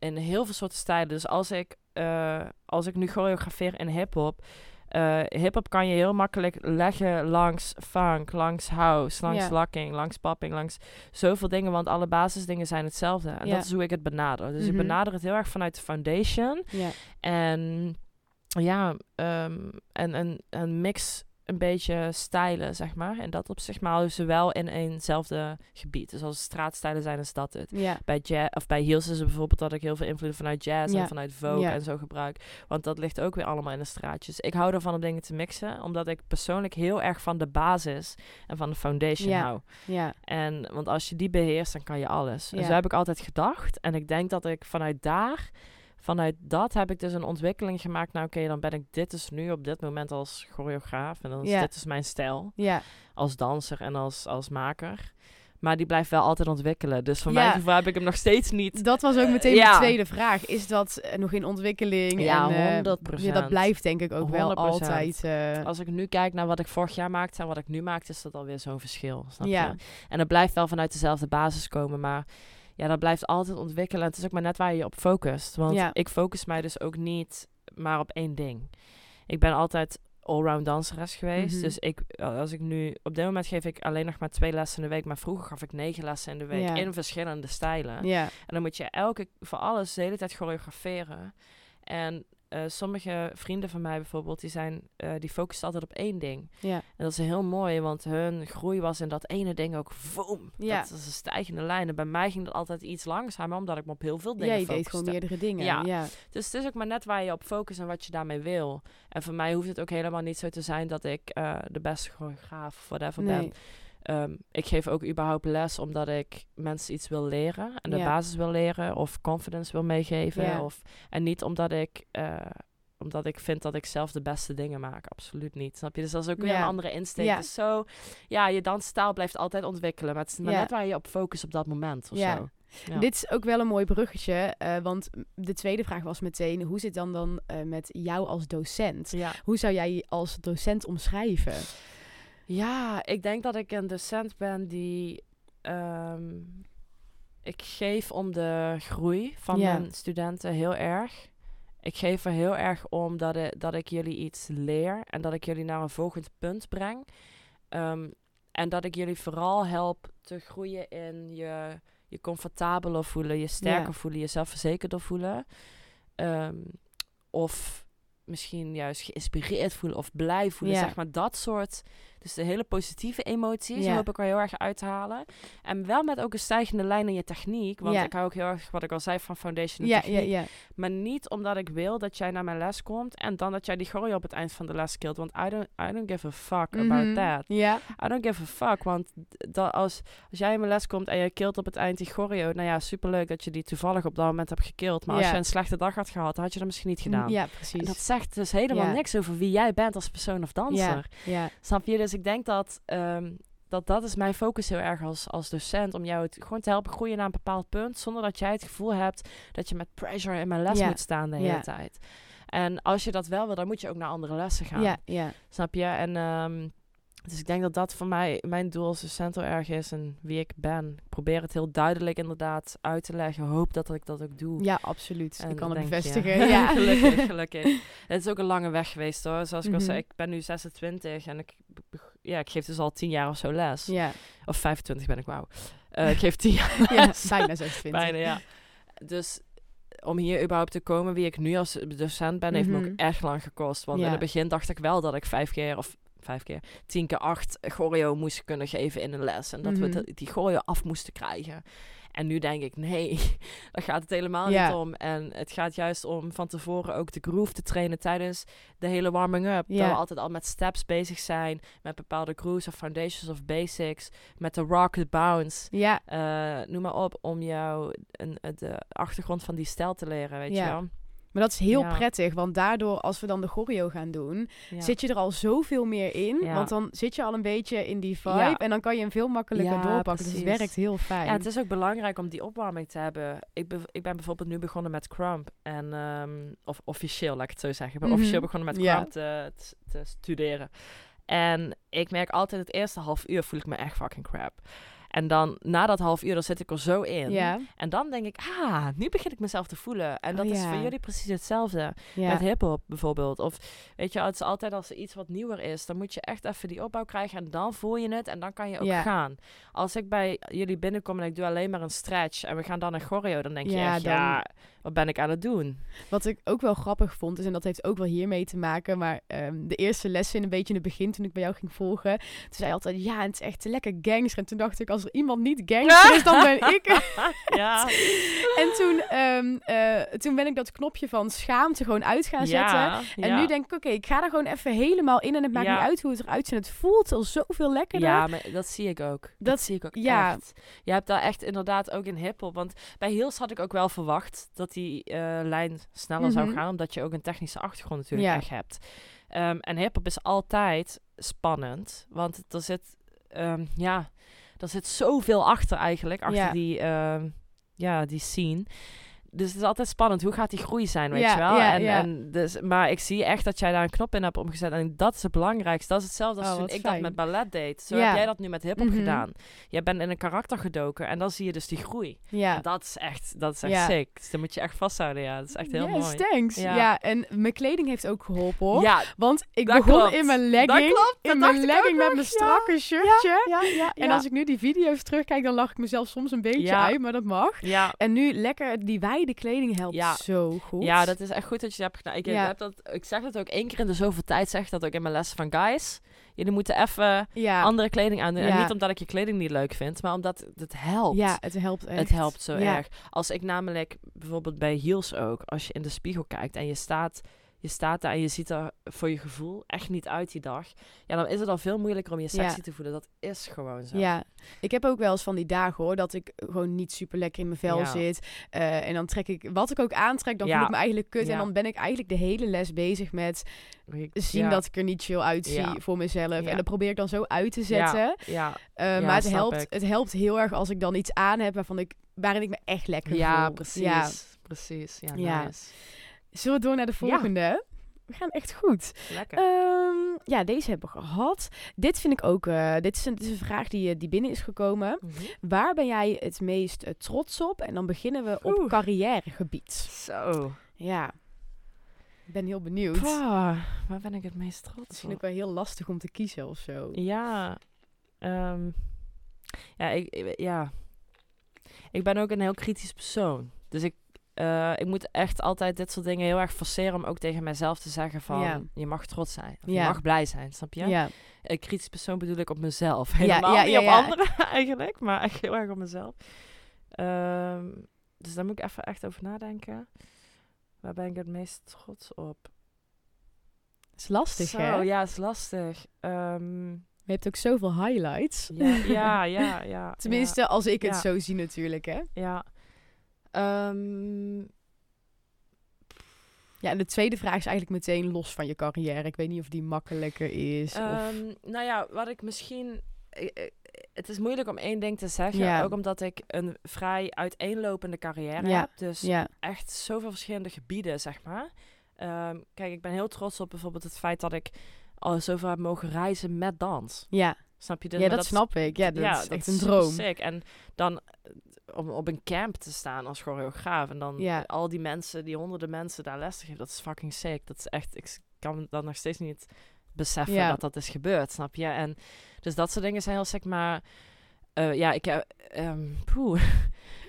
In heel veel soorten stijlen. Dus als ik, eh, als ik nu choreografeer in hip-hop. eh hip-hop kan je heel makkelijk leggen langs funk, langs house, langs Ja. locking, langs popping, langs zoveel dingen. Want alle basisdingen zijn hetzelfde. En dat is hoe ik het benader. Dus ik Mhm. benader het heel erg vanuit de foundation. En ja, ehm, en een mix een beetje stijlen, zeg maar. En dat op zich maar ze wel in eenzelfde gebied. Dus als straatstijlen zijn, is dat het. ja. Bij, jazz, of bij heels is het bijvoorbeeld dat ik heel veel invloeden vanuit jazz Ja. en vanuit Vogue Ja. en zo gebruik. Want dat ligt ook weer allemaal in de straatjes. Ik hou ervan om dingen te mixen, omdat ik persoonlijk heel erg van de basis en van de foundation hou. ja. En want als je die beheerst, dan kan je alles. En zo heb ik altijd gedacht. En ik denk dat ik vanuit daar vanuit dat heb ik dus een ontwikkeling gemaakt. Nou oké, dan ben ik dit dus nu op dit moment als choreograaf. En dan is Ja. dit is mijn stijl. Ja, Als danser en als, als maker. Maar die blijft wel altijd ontwikkelen. Dus voor Ja. mijn gevoel heb ik hem nog steeds niet. dat was ook meteen Ja. de tweede vraag. Is dat eh, nog in ontwikkeling? Ja, en, 100%. Ja, dat blijft denk ik ook wel 100%. altijd. eh, Als ik nu kijk naar wat ik vorig jaar maakte en wat ik nu maakte, is dat alweer zo'n verschil. Snap Ja. je? En het blijft wel vanuit dezelfde basis komen, maar ja, dat blijft altijd ontwikkelen. En het is ook maar net waar je je op focust. Want Ja. ik focus mij dus ook niet maar op één ding. Ik ben altijd allround danseres geweest. Mhm. Dus ik, als ik nu, op dit moment geef ik alleen nog maar twee lessen in de week, maar vroeger gaf ik negen lessen in de week Ja. in verschillende stijlen. ja, En dan moet je elke, voor alles de hele tijd choreograferen. En eh, sommige vrienden van mij bijvoorbeeld, die, zijn, eh, die focussen altijd op één ding. ja, En dat is heel mooi, want hun groei was in dat ene ding ook boom. Ja. Dat is een stijgende lijn. En bij mij ging dat altijd iets langzamer, omdat ik me op heel veel dingen ja, je deed focuste. gewoon meerdere dingen. Ja. Ja, Dus het is ook maar net waar je op focust en wat je daarmee wil. En voor mij hoeft het ook helemaal niet zo te zijn dat ik eh, de beste choreograaf of whatever ben. Ehm, ik geef ook überhaupt les omdat ik mensen iets wil leren en de Ja. basis wil leren of confidence wil meegeven. Ja. Of, en niet omdat ik, eh, omdat ik vind dat ik zelf de beste dingen maak. Absoluut niet. Snap je? Dus dat is ook weer Ja. een andere insteek. Dus zo, ja, je dansstijl blijft altijd ontwikkelen. Maar het is maar net waar je op focust op dat moment of zo. Ja. Dit is ook wel een mooi bruggetje, eh, want de tweede vraag was meteen: hoe zit dan dan eh, met jou als docent? Ja. Hoe zou jij je als docent omschrijven? Ja, ik denk dat ik een docent ben die. ehm, ik geef om de groei van Ja. mijn studenten heel erg. Ik geef er heel erg om dat, ik- dat ik jullie iets leer en dat ik jullie naar een volgend punt breng. Ehm, en dat ik jullie vooral help te groeien in je, je comfortabeler voelen, je sterker Ja. voelen, je zelfverzekerder voelen. Ehm, of misschien juist geïnspireerd voelen of blij voelen. Ja. Zeg maar dat soort. Dus de hele positieve emoties Ja. hoop ik er heel erg uit te halen. En wel met ook een stijgende lijn in je techniek. Want Ja. ik hou ook heel erg, wat ik al zei, van foundation en Ja, techniek. ja, ja. Maar niet omdat ik wil dat jij naar mijn les komt en dan dat jij die choreo op het eind van de les killt. Want I don't, I don't give a fuck Mhm. about that. Ja, I don't give a fuck. Want dat als, als jij in mijn les komt en je kilt op het eind die choreo. Nou ja, superleuk dat je die toevallig op dat moment hebt gekild. Maar als je een slechte dag had gehad, had je dat misschien niet gedaan. ja En precies. dat zegt dus helemaal niks over wie jij bent als persoon of danser. Snap je? Dus ik denk dat, ehm, dat dat is mijn focus heel erg als, als docent. Om jou het gewoon te helpen groeien naar een bepaald punt. Zonder dat jij het gevoel hebt dat je met pressure in mijn les moet staan de hele tijd. En als je dat wel wil, dan moet je ook naar andere lessen gaan. ja, ja. Snap je? En ehm, dus ik denk dat dat voor mij mijn doel als docent heel erg is. En wie ik ben. Ik probeer het heel duidelijk inderdaad uit te leggen. Hoop dat ik dat ook doe. Ja, absoluut. En ik kan het bevestigen. Ja. gelukkig, gelukkig. Het is ook een lange weg geweest hoor. Zoals ik al Mhm. zei, ik ben nu 26 en ik, ja, ik geef dus al 10 jaar of zo les. Ja, Of 25 ben ik, wauw. Eh, ik geef 10 jaar ja, les. bijna 26. Bijna, ja. Dus om hier überhaupt te komen wie ik nu als docent ben, heeft me Mhm. ook echt lang gekost. Want Ja. in het begin dacht ik wel dat ik vijf keer, of vijf keer, tien keer acht choreo moest kunnen geven in een les. En dat Mhm. we de- die choreo af moesten krijgen. En nu denk ik, nee, daar gaat het helemaal niet om. En het gaat juist om van tevoren ook de groove te trainen tijdens de hele warming-up. Dat we altijd al met steps bezig zijn, met bepaalde grooves of foundations of basics, met de rock, de bounce. Ja, Eh, noem maar op, om jou een, de achtergrond van die stijl te leren, weet je wel. Maar dat is heel Ja. prettig, want daardoor, als we dan de choreo gaan doen, Ja. zit je er al zoveel meer in. Ja. Want dan zit je al een beetje in die vibe en dan kan je hem veel makkelijker doorpakken. Dus het precies. werkt heel fijn. Ja, het is ook belangrijk om die opwarming te hebben. Ik, be- ik ben bijvoorbeeld nu begonnen met Crump. En, ehm, of officieel, laat ik het zo zeggen. Ik ben Mhm. officieel begonnen met. Crump te, te, te studeren. En ik merk altijd het eerste half uur voel ik me echt fucking crap. En dan na dat half uur, dan zit ik er zo in. En dan denk ik, ah, nu begin ik mezelf te voelen. En Oh, dat is voor jullie precies hetzelfde. Met hip-hop bijvoorbeeld. Of weet je, het is altijd als er iets wat nieuwer is, dan moet je echt even die opbouw krijgen en dan voel je het en dan kan je ook gaan. Als ik bij jullie binnenkom en ik doe alleen maar een stretch en we gaan dan een choreo, dan denk je echt, dan- ja, wat ben ik aan het doen? Wat ik ook wel grappig vond, is, en dat heeft ook wel hiermee te maken, maar ehm, de eerste lessen, een beetje in het begin, toen ik bij jou ging volgen, toen zei je altijd, ja, het is echt lekker gangster. En toen dacht ik, als er iemand niet gangster is, dan ben ik. ja. en toen, ehm, eh, toen ben ik dat knopje van schaamte gewoon uit gaan zetten. ja, En ja. nu denk ik, oké, ik ga er gewoon even helemaal in. En het maakt niet uit hoe het eruit ziet. Het voelt al zoveel lekkerder. Ja, maar dat zie ik ook. Dat, Dat- zie ik ook ja. echt. Je hebt daar echt inderdaad ook in hiphop. Want bij Heels had ik ook wel verwacht dat dat die eh, lijn sneller zou Mhm. gaan, omdat je ook een technische achtergrond natuurlijk Ja. echt hebt. Ehm, en hip-hop is altijd spannend, want er zit, ehm, ja, er zit zoveel achter eigenlijk, achter Ja. die, ehm, ja, die scene. Dus het is altijd spannend. Hoe gaat die groei zijn, weet Ja, je wel? ja, en, ja. en dus, maar ik zie echt dat jij daar een knop in hebt omgezet. En dat is het belangrijkste. Dat is hetzelfde als Oh, ik fijn. dat met ballet deed. Zo heb jij dat nu met hip-hop Mhm. gedaan. Jij bent in een karakter gedoken en dan zie je dus die groei. Ja. En dat is echt, dat is echt sick. Dus dat moet je echt vasthouden, ja. Dat is echt heel yes, mooi. thanks. Ja. Ja. en mijn kleding heeft ook geholpen hoor. Ja, Want ik Dat begon klopt. in mijn dat legging. klopt. dat In mijn legging met mijn strakke shirtje. Ja, ja, En als ik nu die video's terugkijk, dan lach ik mezelf soms een beetje uit, maar dat mag. Ja, En nu lekker, die wijde kleding helpt Ja. zo goed. ja, dat is echt goed dat je dat hebt gedaan. Ik, Ja. heb dat, ik zeg dat ook één keer in de zoveel tijd, zeg dat ook in mijn lessen van guys. Jullie moeten even ja. andere kleding aandoen. En niet omdat ik je kleding niet leuk vind, maar omdat het helpt. ja, het helpt echt. Het helpt zo erg. Als ik namelijk bijvoorbeeld bij heels ook, als je in de spiegel kijkt en je staat, je staat daar en je ziet er voor je gevoel echt niet uit die dag, ja, dan is het al veel moeilijker om je sexy Ja. te voelen. Dat is gewoon zo. Ja, ik heb ook wel eens van die dagen hoor, dat ik gewoon niet super lekker in mijn vel Ja. zit. Eh, en dan trek ik, wat ik ook aantrek, dan Ja. voel ik me eigenlijk kut. En dan ben ik eigenlijk de hele les bezig met zien dat ik er niet chill uitzie voor mezelf. En dat probeer ik dan zo uit te zetten. Ja, Eh, Ja, maar het helpt, ik. het helpt heel erg als ik dan iets aan heb waarvan ik, waarin ik me echt lekker ja, voel. precies. Ja. Precies. Ja, Ja. nice. Zullen we door naar de volgende? We gaan echt goed. Lekker. Ehm, ja, deze hebben we gehad. Dit vind ik ook. eh, dit, is een, dit is een vraag die, eh, die binnen is gekomen. Mhm. Waar ben jij het meest eh, trots op? En dan beginnen we op Oeh. carrièregebied. Zo. Ja. Ik ben heel benieuwd. Pah, waar ben ik het meest trots Misschien op? ook wel heel lastig om te kiezen of zo. Ja, ehm, ja, ik, ik- ja, ik ben ook een heel kritisch persoon. Dus ik, eh, ik moet echt altijd dit soort dingen heel erg forceren om ook tegen mezelf te zeggen van, Ja. je mag trots zijn. Of Ja. Je mag blij zijn, snap je? Ja. Een kritisch persoon bedoel ik op mezelf. Helemaal ja, niet op anderen eigenlijk, maar echt heel erg op mezelf. Ehm, dus daar moet ik even echt over nadenken. Waar ben ik het meest trots op? is lastig, Zo, hè? ja, is lastig. Ehm, Je hebt ook zoveel highlights. ja, ja, ja, ja. Tenminste, als ik het Ja. zo zie natuurlijk, hè? Ja. Ehm, Ja, en de tweede vraag is eigenlijk meteen los van je carrière. Ik weet niet of die makkelijker is. of... ehm, nou ja, wat ik misschien... eh, eh, Het is moeilijk om één ding te zeggen. Ja. Ook omdat ik een vrij uiteenlopende carrière Ja. heb. Dus Ja, echt zoveel verschillende gebieden, zeg maar. Ehm, kijk, ik ben heel trots op bijvoorbeeld het feit dat ik al zoveel heb mogen reizen met dans. ja. Snap je? Dus, ja dat, snap ik. Ja, dat is dat echt een super droom. Sick. En dan eh, om op een camp te staan als choreograaf en dan Ja. al die mensen, die honderden mensen daar les te geven, dat is fucking sick. Dat is echt, ik kan dan nog steeds niet beseffen Ja. dat dat is gebeurd, snap je? En dus dat soort dingen zijn heel sick, maar eh, ja, ik heb, ehm poeh.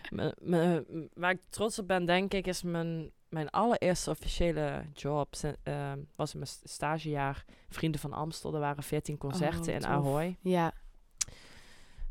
Waar ik trots op ben, denk ik, is mijn, mijn allereerste officiële job. Ehm, was in mijn st- stagejaar Vrienden van Amstel. Er waren 14 concerten Oh, in. Ahoy. Ja,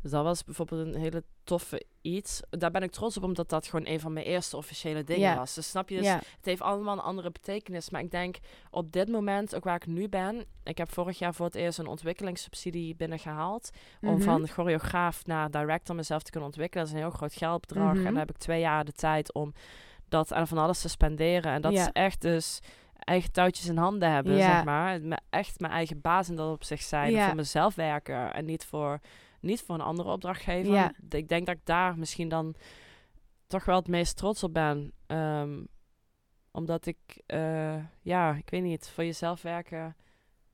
Dus dat was bijvoorbeeld een hele toffe iets. Daar ben ik trots op, omdat dat gewoon een van mijn eerste officiële dingen was. Dus snap je? Dus. Het heeft allemaal een andere betekenis. Maar ik denk op dit moment, ook waar ik nu ben... Ik heb vorig jaar voor het eerst een ontwikkelingssubsidie binnengehaald. Om Mhm. van choreograaf naar director mezelf te kunnen ontwikkelen. Dat is een heel groot geldbedrag. Mhm. En dan heb ik twee jaar de tijd om dat aan van alles te spenderen. En dat Ja. is echt dus eigen touwtjes in handen hebben, Ja. zeg maar. Echt mijn eigen baas in dat op zich zijn. Ja. Voor mezelf werken en niet voor, niet voor een andere opdrachtgever. Ja. Ik denk dat ik daar misschien dan toch wel het meest trots op ben. Ehm, omdat ik, eh, ja, ik weet niet, voor jezelf werken...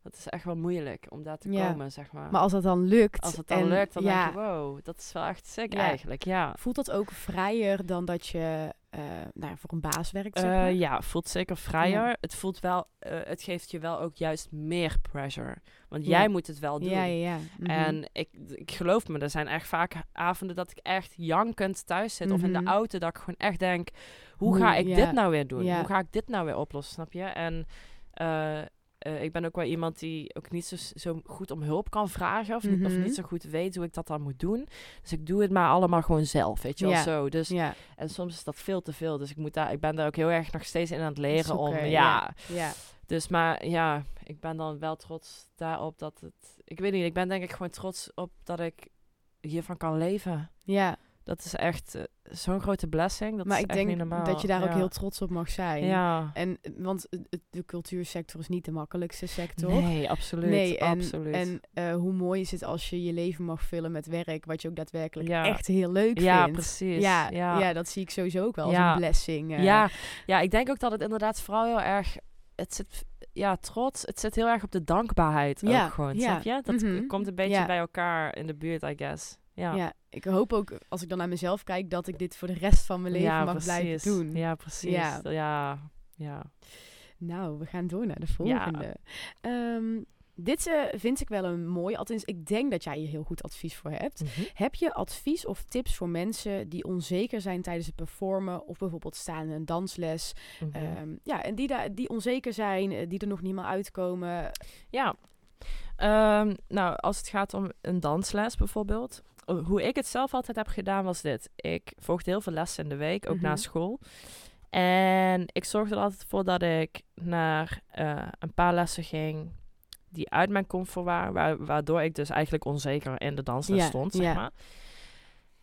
Dat is echt wel moeilijk om daar te komen, zeg maar. Maar als dat dan lukt. Als het dan en, lukt, dan ja, denk je, wow, dat is wel echt sick eigenlijk, ja. Voelt dat ook vrijer dan dat je eh, nou, ja, voor een baas werkt, zeg Eh, maar? ja, voelt zeker vrijer. Ja. Het voelt wel, eh, het geeft je wel ook juist meer pressure. Want Ja. jij moet het wel doen. ja, ja. Mhm. En ik, ik geloof me, er zijn echt vaak avonden dat ik echt jankend thuis zit. Of in Mhm. de auto, dat ik gewoon echt denk, hoe ga ik dit nou weer doen? Hoe ga ik dit nou weer oplossen, snap je? En eh, ik ben ook wel iemand die ook niet zo, zo goed om hulp kan vragen. Of, niet- of Mhm. niet zo goed weet hoe ik dat dan moet doen. Dus ik doe het maar allemaal gewoon zelf, weet je wel zo. Dus en soms is dat veel te veel. Dus ik, moet daar, ik ben daar ook heel erg nog steeds in aan het leren om. Ja. Dus maar ja, ik ben dan wel trots daarop dat het. Ik weet niet, ik ben denk ik gewoon trots op dat ik hiervan kan leven. Ja. Dat is echt eh, zo'n grote blessing. Dat maar is ik echt niet denk normaal. dat je daar ook heel trots op mag zijn. Ja. En, eh, want de cultuursector is niet de makkelijkste sector. Nee, absoluut. Nee, en, absoluut. en eh, hoe mooi is het als je je leven mag vullen met werk, wat je ook daadwerkelijk Ja. echt heel leuk ja, vindt. precies. Ja, ja. ja. dat zie ik sowieso ook wel als een blessing. Ja, ja, ik denk ook dat het inderdaad vooral heel erg... Het zit, ja, trots. Het zit heel erg op de dankbaarheid Ja, ook gewoon, ja. snap je? Dat Mhm. komt een beetje Ja. bij elkaar in de buurt, I guess. Ja, Ja, ik hoop ook, als ik dan naar mezelf kijk, dat ik dit voor de rest van mijn leven Ja, mag blijven doen. Ja, precies. Ja. Ja, ja. ja. Nou, we gaan door naar de volgende. Ehm, dit eh, vind ik wel een mooi. Althans, ik denk dat jij hier heel goed advies voor hebt. Mhm. Heb je advies of tips voor mensen die onzeker zijn tijdens het performen of bijvoorbeeld staan in een dansles? Mhm. Ehm, ja, en die, daar die onzeker zijn, eh, die er nog niet meer uitkomen. Ja. Ehm, nou, als het gaat om een dansles bijvoorbeeld. O- Hoe ik het zelf altijd heb gedaan was dit. Ik volgde heel veel lessen in de week, ook na Mhm. school. En ik zorgde er altijd voor dat ik naar eh, een paar lessen ging die uit mijn comfort waren. wa- waardoor ik dus eigenlijk onzeker in de dansles stond, zeg maar.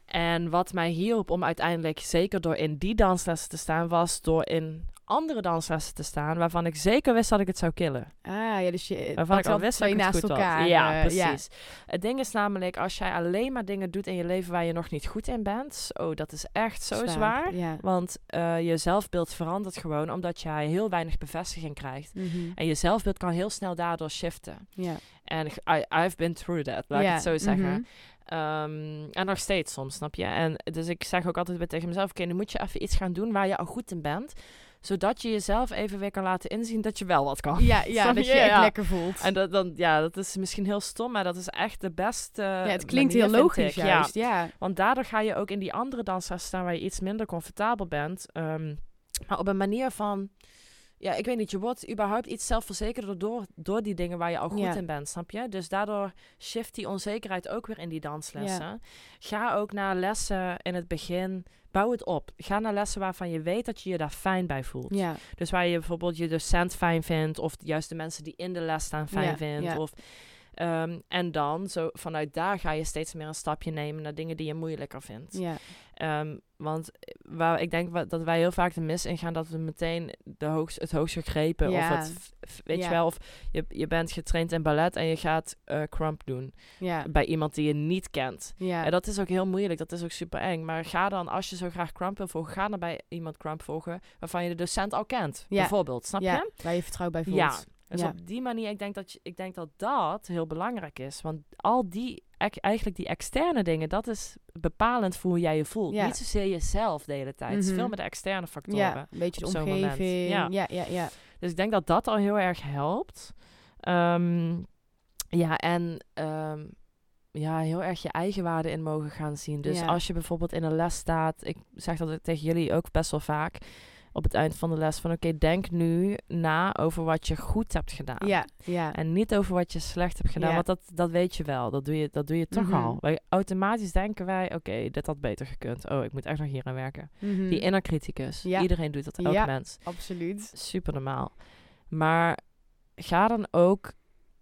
En wat mij hielp om uiteindelijk zeker door in die danslessen te staan, was door in andere danslessen te staan waarvan ik zeker wist dat ik het zou killen. Ah, ja, dus je Waarvan pakt ik al wist dat ik het naast goed elkaar. had. Ja, eh, precies. Het ding is namelijk, als jij alleen maar dingen doet in je leven waar je nog niet goed in bent, oh, dat is echt zo zwaar. Ja. Want eh, je zelfbeeld verandert gewoon omdat jij heel weinig bevestiging krijgt. Mhm. En je zelfbeeld kan heel snel daardoor shiften. ja. En I, I've been through that, laat ik Ja, het zo zeggen. mhm. Ehm, en nog steeds soms, snap je? En dus ik zeg ook altijd weer tegen mezelf: oké, nu moet je even iets gaan doen waar je al goed in bent. Zodat je jezelf even weer kan laten inzien dat je wel wat kan. Ja, dat je je? echt Ja. lekker voelt. En dat, dan, ja, dat is misschien heel stom, maar dat is echt de beste. ja, het klinkt manier, heel logisch juist. Ja, Ja. want daardoor ga je ook in die andere danslessen staan waar je iets minder comfortabel bent. Ehm, maar op een manier van. Ja, ik weet niet, je wordt überhaupt iets zelfverzekerder door, door die dingen waar je al goed Ja. in bent, snap je? Dus daardoor shift die onzekerheid ook weer in die danslessen. Ga ook naar lessen in het begin, bouw het op. Ga naar lessen waarvan je weet dat je je daar fijn bij voelt. Ja. Dus waar je bijvoorbeeld je docent fijn vindt, of juist de mensen die in de les staan fijn vindt. Of, ehm, en dan, zo, vanuit daar ga je steeds meer een stapje nemen naar dingen die je moeilijker vindt. Ja. Ehm, want waar, ik denk dat wij heel vaak de mis in gaan dat we meteen de hoogst, het hoogst gegrepen. Of het, weet Ja. je wel, of je, je bent getraind in ballet en je gaat eh crump doen. Ja. Bij iemand die je niet kent. En dat is ook heel moeilijk, dat is ook super eng. Maar ga dan, als je zo graag crump wil volgen, ga dan bij iemand crump volgen waarvan je de docent al kent. Bijvoorbeeld, snap je? Waar je vertrouwen bij voelt. Ja. Dus Ja. op die manier, ik denk, dat je, ik denk dat dat heel belangrijk is. Want al die, eigenlijk die externe dingen, dat is bepalend voor hoe jij je voelt. Ja. Niet zozeer jezelf de hele tijd. Het is Mhm. veel met de externe factoren. Ja, een beetje de omgeving. Ja. Ja, ja, ja. Dus ik denk dat dat al heel erg helpt. Ehm, ja, en ehm, ja, heel erg je eigen waarde in mogen gaan zien. Dus als je bijvoorbeeld in een les staat, ik zeg dat tegen jullie ook best wel vaak op het eind van de les van oké, denk nu na over wat je goed hebt gedaan. Ja, ja. En niet over wat je slecht hebt gedaan, Ja. want dat, dat weet je wel. Dat doe je, dat doe je toch Mhm. al. Wij, automatisch denken wij, oké, dit had beter gekund. Oh, ik moet echt nog hier aan werken. Mhm. Die inner criticus. Ja. Iedereen doet dat, elk Ja. mens. Absoluut. Super normaal. Maar ga dan ook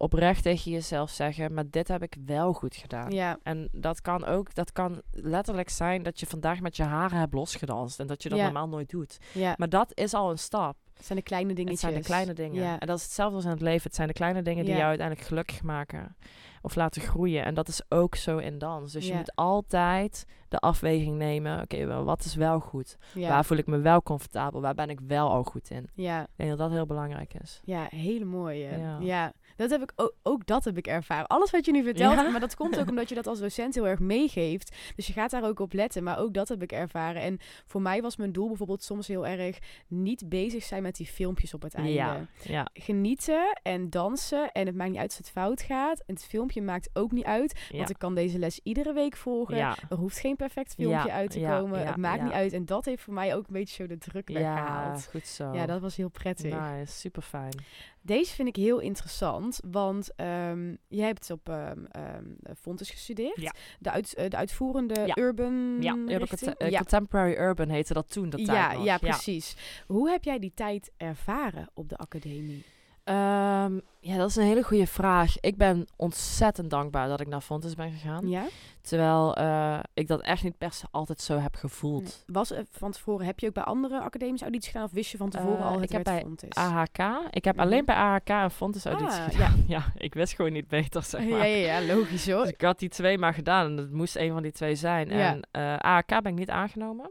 oprecht tegen jezelf zeggen, maar dit heb ik wel goed gedaan. Ja. En dat kan ook, dat kan letterlijk zijn dat je vandaag met je haren hebt losgedanst en dat je dat Ja. normaal nooit doet. Ja. Maar dat is al een stap. Het zijn de kleine Het dingetjes. zijn de kleine dingen. Ja. En dat is hetzelfde als in het leven. Het zijn de kleine dingen die jou uiteindelijk gelukkig maken. Of laten groeien. En dat is ook zo in dans. Dus je moet altijd de afweging nemen. Oké, wat is wel goed? Ja. Waar voel ik me wel comfortabel? Waar ben ik wel al goed in? ja. Ik denk dat dat heel belangrijk is. Ja, hele mooie. Ja. Ja. Dat heb ik ook, ook dat heb ik ervaren. Alles wat je nu vertelt, Ja? maar dat komt ook omdat je dat als docent heel erg meegeeft. Dus je gaat daar ook op letten, maar ook dat heb ik ervaren. En voor mij was mijn doel bijvoorbeeld soms heel erg niet bezig zijn met die filmpjes op het einde. Ja, ja, Genieten en dansen en het maakt niet uit als het fout gaat. En het filmpje maakt ook niet uit, want ik kan deze les iedere week volgen. ja. Er hoeft geen perfect filmpje Ja, uit te ja, komen. ja, het maakt ja. niet uit. En dat heeft voor mij ook een beetje zo de druk ja, weggehaald. goed zo. Ja, dat was heel prettig. Nice, super fijn. Deze vind ik heel interessant, want ehm jij hebt op ehm ehm, Fontes gestudeerd. Ja. De, uit, eh, de uitvoerende Ja. urban Ja, eh, ja. Contemporary Urban heette dat toen, de tijd ja, nog. ja, precies. Hoe heb jij die tijd ervaren op de academie? Ehm, ja, dat is een hele goede vraag. Ik ben ontzettend dankbaar dat ik naar Fontes ben gegaan. Ja? Terwijl eh, ik dat echt niet per se altijd zo heb gevoeld. Nee. Was er van tevoren, heb je ook bij andere academische audities gedaan? Of wist je van tevoren Eh, al het ik heb bij Fontes? AHK. Ik heb Mhm. alleen bij AHK een Fontes auditie Ah, gedaan. Ja. ik wist gewoon niet beter, zeg maar. ja, ja, ja, logisch hoor. Dus ik had die twee maar gedaan en het moest een van die twee zijn. Ja. En eh AHK ben ik niet aangenomen.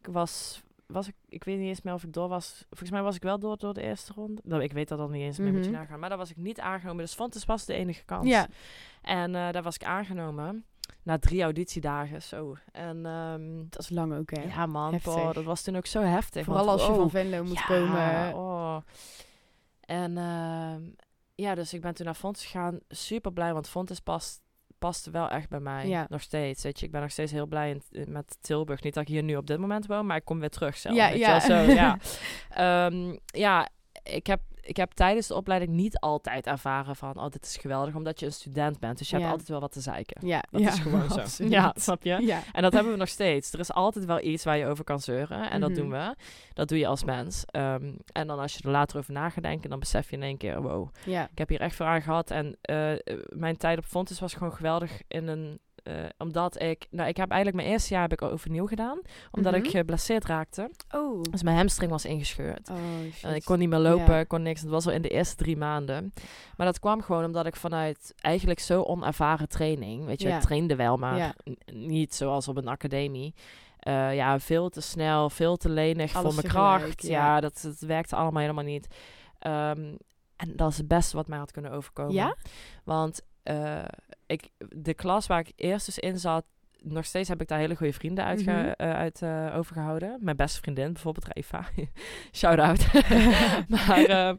Ik was, was ik, ik weet niet eens meer of ik door was. Volgens mij was ik wel door door de eerste ronde. Nou, ik weet dat al niet eens meer, moet je Mhm. nagaan. Maar daar was ik niet aangenomen. Dus Fontes was de enige kans. Ja, En eh, daar was ik aangenomen. Na drie auditiedagen, zo. En ehm, dat is lang ook hè. ja man, dat was toen ook zo heftig. Vooral want, als je oh, van Venlo moet ja, komen. Oh. En ehm, ja, dus ik ben toen naar Fontes gegaan. Super blij, want Fontes past, paste wel echt bij mij. Ja. Nog steeds. Weet je, ik ben nog steeds heel blij in- met Tilburg. Niet dat ik hier nu op dit moment woon, maar ik kom weer terug zelf. Ja, weet ja. Wel, zo, ja. Ehm, ja, ik heb, ik heb tijdens de opleiding niet altijd ervaren van... oh, dit is geweldig, omdat je een student bent. Dus je Ja. hebt altijd wel wat te zeiken. Ja, Dat ja, is gewoon zo. absoluut. Ja, snap je? Ja. En dat hebben we nog steeds. Er is altijd wel iets waar je over kan zeuren. En dat Mhm. doen we. Dat doe je als mens. Ehm, en dan als je er later over na gaat denken, dan besef je in één keer, wow, ja. ik heb hier echt veel aan gehad. En eh, eh, mijn tijd op Fontes was gewoon geweldig in een... eh, omdat ik... Nou, ik heb eigenlijk mijn eerste jaar heb ik overnieuw gedaan. Omdat Mhm. ik geblesseerd raakte. Oh. Dus mijn hamstring was ingescheurd. Oh, En shit. ik kon niet meer lopen, kon niks. Het was al in de eerste drie maanden. Maar dat kwam gewoon omdat ik vanuit eigenlijk zo onervaren training... Weet je, ik trainde wel, maar niet zoals op een academie. Eh, ja, veel te snel, veel te lenig Alles voor mijn kracht. ja. Ja, dat, dat werkte allemaal helemaal niet. Ehm, en dat is het beste wat mij had kunnen overkomen. Ja? Want eh, ik, de klas waar ik eerst dus in zat... Nog steeds heb ik daar hele goede vrienden uit, Mhm. uit eh, overgehouden. Mijn beste vriendin, bijvoorbeeld Eva. Shout-out. maar eh,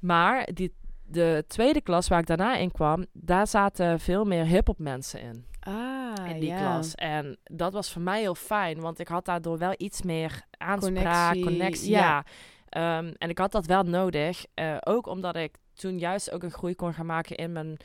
maar die, de tweede klas waar ik daarna in kwam... daar zaten veel meer hip-hop mensen in Ah, in die ja. klas. En dat was voor mij heel fijn, want ik had daardoor wel iets meer aanspraak, Connectie, connectie. ja. ja. Ehm, en ik had dat wel nodig, eh, ook omdat ik toen juist ook een groei kon gaan maken in mijn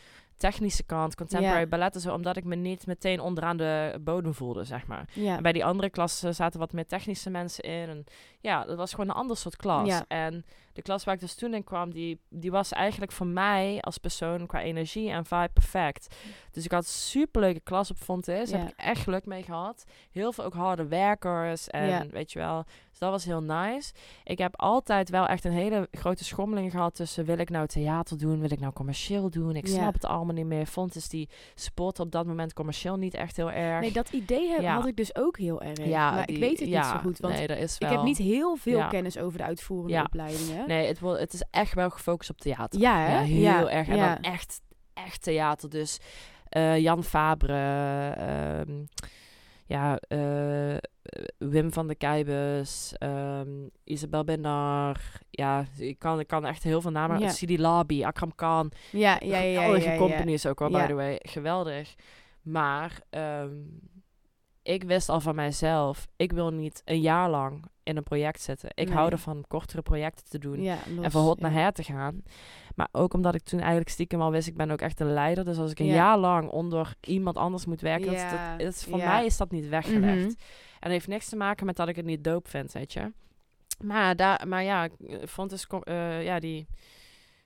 technische kant, contemporary Ja. ballet en zo, omdat ik me niet meteen onderaan de bodem voelde, zeg maar. En bij die andere klassen zaten wat meer technische mensen in. En ja, dat was gewoon een ander soort klas. En de klas waar ik dus toen in kwam, die, die was eigenlijk voor mij als persoon qua energie en vibe perfect. Dus ik had een superleuke klas op Fontes. Ja. Heb ik echt geluk mee gehad. Heel veel ook harde werkers en Ja. weet je wel. Dus dat was heel nice. Ik heb altijd wel echt een hele grote schommeling gehad tussen wil ik nou theater doen, wil ik nou commercieel doen. Ik Ja. snap het allemaal niet meer. Fontes die sporten op dat moment commercieel niet echt heel erg. Nee, dat idee heb, had ik dus ook heel erg. Ja, maar die- ik weet het niet zo goed, want nee, ik heb niet heel veel kennis over de uitvoerende Ja. Nee, het, wordt, het is echt wel gefocust op theater. Ja, hè? heel Ja, erg. En ja. dan echt, echt theater. Dus eh, Jan Fabre, ehm, ja, eh, Wim van de Keibus, ehm, Isabel Bendar. Ja, ik kan, ik kan echt heel veel namen. Ja. Sidi Labi, Akram Khan. Ja, ja, ja, Geweldige ja. companies ook al, by the way. Geweldig. Maar ehm, ik wist al van mijzelf, ik wil niet een jaar lang in een project zitten. Ik Nee. hou ervan kortere projecten te doen Ja, los, en van hot ja. naar her te gaan. Maar ook omdat ik toen eigenlijk stiekem al wist, ik ben ook echt een leider. Dus als ik een Ja. jaar lang onder iemand anders moet werken, dat, dat, is, voor mij is dat niet weggelegd. Mhm. En dat heeft niks te maken met dat ik het niet doop vind, weet je. Maar, daar, maar ja, ik vond dus, eh, ja, die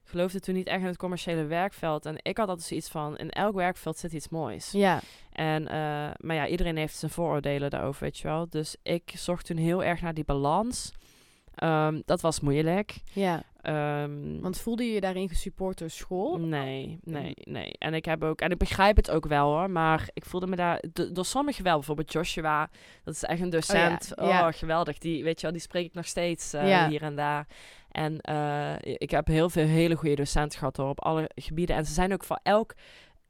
geloofde toen niet echt in het commerciële werkveld. En ik had altijd zoiets van, in elk werkveld zit iets moois. Ja, En, eh, maar ja, iedereen heeft zijn vooroordelen daarover, weet je wel. Dus ik zocht toen heel erg naar die balans. Ehm, dat was moeilijk. ja. Ehm, Want voelde je je daarin gesupport door school? Nee, nee, nee. En ik heb ook, en ik begrijp het ook wel hoor, maar ik voelde me daar, do- door sommigen wel, bijvoorbeeld Joshua, dat is echt een docent. ja, Oh, ja. geweldig. Die, weet je wel, die spreek ik nog steeds eh, Ja. hier en daar. En eh, ik heb heel veel hele goede docenten gehad hoor, op alle gebieden. En ze zijn ook voor elk,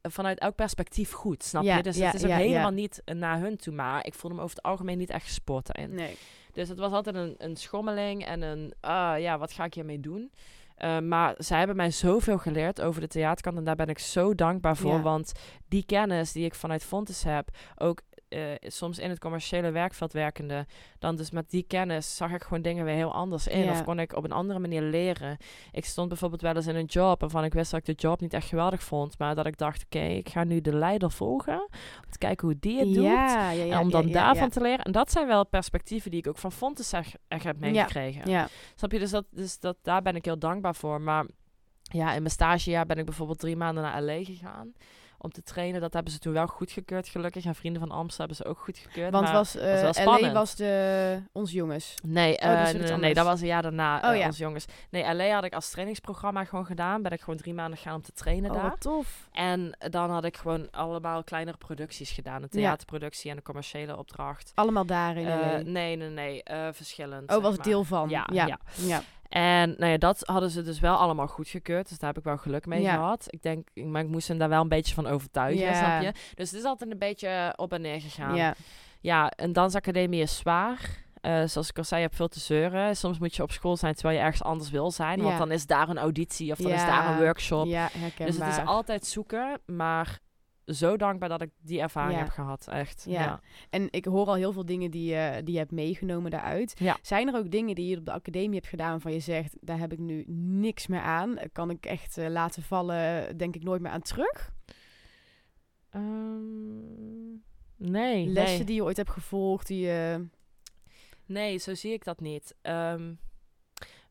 vanuit elk perspectief goed, snap Ja, je? Dus ja, het is ook ja, helemaal niet naar hun toe, maar ik voelde me over het algemeen niet echt gesport daarin. Nee. Dus het was altijd een, een schommeling en een, ah ja, wat ga ik hiermee doen? Uh, maar zij hebben mij zoveel geleerd over de theaterkant en daar ben ik zo dankbaar voor. Want die kennis die ik vanuit Fontes heb, ook uh, soms in het commerciële werkveld werkende, dan dus met die kennis zag ik gewoon dingen weer heel anders in. Ja. Of kon ik op een andere manier leren. Ik stond bijvoorbeeld wel eens in een job waarvan ik wist dat ik de job niet echt geweldig vond. Maar dat ik dacht, oké, okay, ik ga nu de leider volgen. Om te kijken hoe die het doet. Ja, ja, ja, en om dan daarvan te leren. En dat zijn wel perspectieven die ik ook van Fontes echt, heb meegekregen. Ja. Snap je? Dus, dat, dus dat, daar ben ik heel dankbaar voor. Maar Ja, in mijn stagejaar ben ik bijvoorbeeld drie maanden naar LA gegaan om te trainen. Dat hebben ze toen wel goedgekeurd, gelukkig. En vrienden van Amsterdam hebben ze ook goedgekeurd. Want maar was, was LA spannend. was de, ons jongens. Nee, Oh, dat is eh, nee, dat was een jaar daarna, Oh, eh, ja. onze jongens. Nee, LA had ik als trainingsprogramma gewoon gedaan. Ben ik gewoon drie maanden gaan om te trainen Oh, daar. wat tof. En dan had ik gewoon allemaal kleinere producties gedaan. Een theaterproductie en een commerciële opdracht. Allemaal daar in LA. nee, nee, nee. verschillend. Oh, was het deel van. Ja, ja. ja. En nou ja, dat hadden ze dus wel allemaal goedgekeurd. Dus daar heb ik wel geluk mee Ja. gehad. Ik denk, maar ik moest hem daar wel een beetje van overtuigen, Ja. snap je? Dus het is altijd een beetje op en neer gegaan. ja. Ja, een dansacademie is zwaar. Eh, zoals ik al zei, je hebt veel te zeuren. Soms moet je op school zijn terwijl je ergens anders wil zijn. Want dan is daar een auditie of dan is daar een workshop. Dus het is altijd zoeken. Maar zo dankbaar dat ik die ervaring Ja. heb gehad. Echt. Ja. Ja. En ik hoor al heel veel dingen die, je die je hebt meegenomen daaruit. Ja. Zijn er ook dingen die je op de academie hebt gedaan waarvan je zegt, daar heb ik nu niks meer aan? Kan ik echt eh, laten vallen, denk ik nooit meer aan terug? Ehm, nee, Lessen nee. die je ooit hebt gevolgd, die je... Nee, zo zie ik dat niet. Ehm,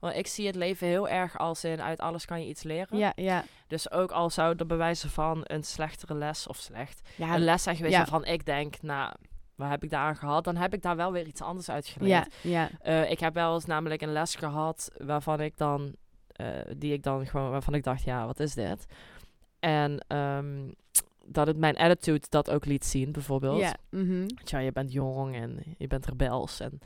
want ik zie het leven heel erg als in uit alles kan je iets leren. Ja, ja. Dus ook al zou er bewijzen van een slechtere les of slecht. Ja, een les zeg geweest ja. waarvan ik denk, nou, waar heb ik daar aan gehad? Dan heb ik daar wel weer iets anders uit geleerd. ja, ja. Eh, ik heb wel eens namelijk een les gehad waarvan ik dan, eh, die ik dan gewoon, waarvan ik dacht, ja, wat is dit? En ehm, dat het mijn attitude dat ook liet zien, bijvoorbeeld. ja. mhm. Tja, je bent jong en je bent rebels. En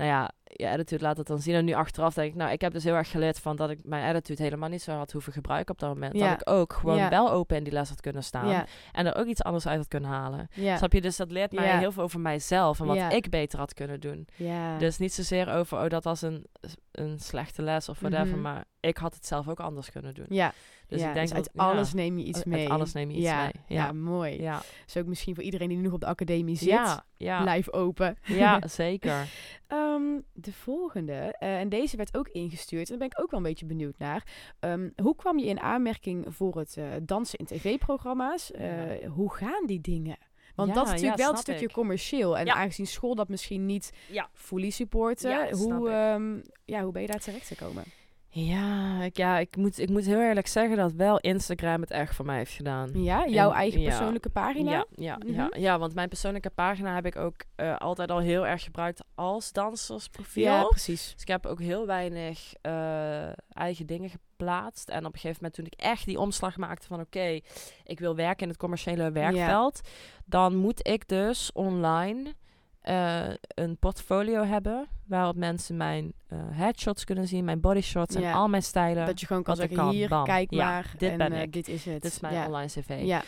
nou ja, je attitude laat het dan zien. En nu achteraf denk ik, nou, ik heb dus heel erg geleerd van dat ik mijn attitude helemaal niet zo had hoeven gebruiken op dat moment. Ja. Dat ik ook gewoon Ja. wel open in die les had kunnen staan. Ja, En er ook iets anders uit had kunnen halen. Snap je? Dus dat leert mij heel veel over mijzelf en wat ik beter had kunnen doen. ja. Dus niet zozeer over, oh, dat was een, een slechte les of whatever. Mhm. Maar ik had het zelf ook anders kunnen doen. ja. Dus ja. ik denk dus uit dat, ja, alles neem je iets uit mee. alles neem je iets ja. mee. Ja. Mooi. Ja, Dus ook misschien voor iedereen die nu nog op de academie zit. ja. Blijf open. ja zeker. Ehm, de volgende, eh, en deze werd ook ingestuurd, en daar ben ik ook wel een beetje benieuwd naar. Ehm, hoe kwam je in aanmerking voor het eh, dansen in tv-programma's? Eh, hoe gaan die dingen? Want dat is natuurlijk wel een stukje ik. commercieel. En aangezien school dat misschien niet fully supporten, hoe, ehm, ja, hoe ben je daar terecht gekomen? Ja, ik, ja ik, moet, ik moet heel eerlijk zeggen dat wel Instagram het echt voor mij heeft gedaan. Ja, jouw En- eigen ja. persoonlijke pagina? Ja, ja, Mhm. ja, ja, want mijn persoonlijke pagina heb ik ook eh, altijd al heel erg gebruikt als dansersprofiel. Ja, precies. Dus ik heb ook heel weinig eh, eigen dingen geplaatst. En op een gegeven moment toen ik echt die omslag maakte van oké, ik wil werken in het commerciële werkveld. Dan moet ik dus online eh, een portfolio hebben waarop mensen mijn eh, headshots kunnen zien, mijn bodyshots en Ja. al mijn stijlen. Dat je gewoon kan zeggen, kan, hier, bam. kijk Ja, maar. dit en, ben eh, ik. dit is het. Dit is mijn ja. online cv. Ja,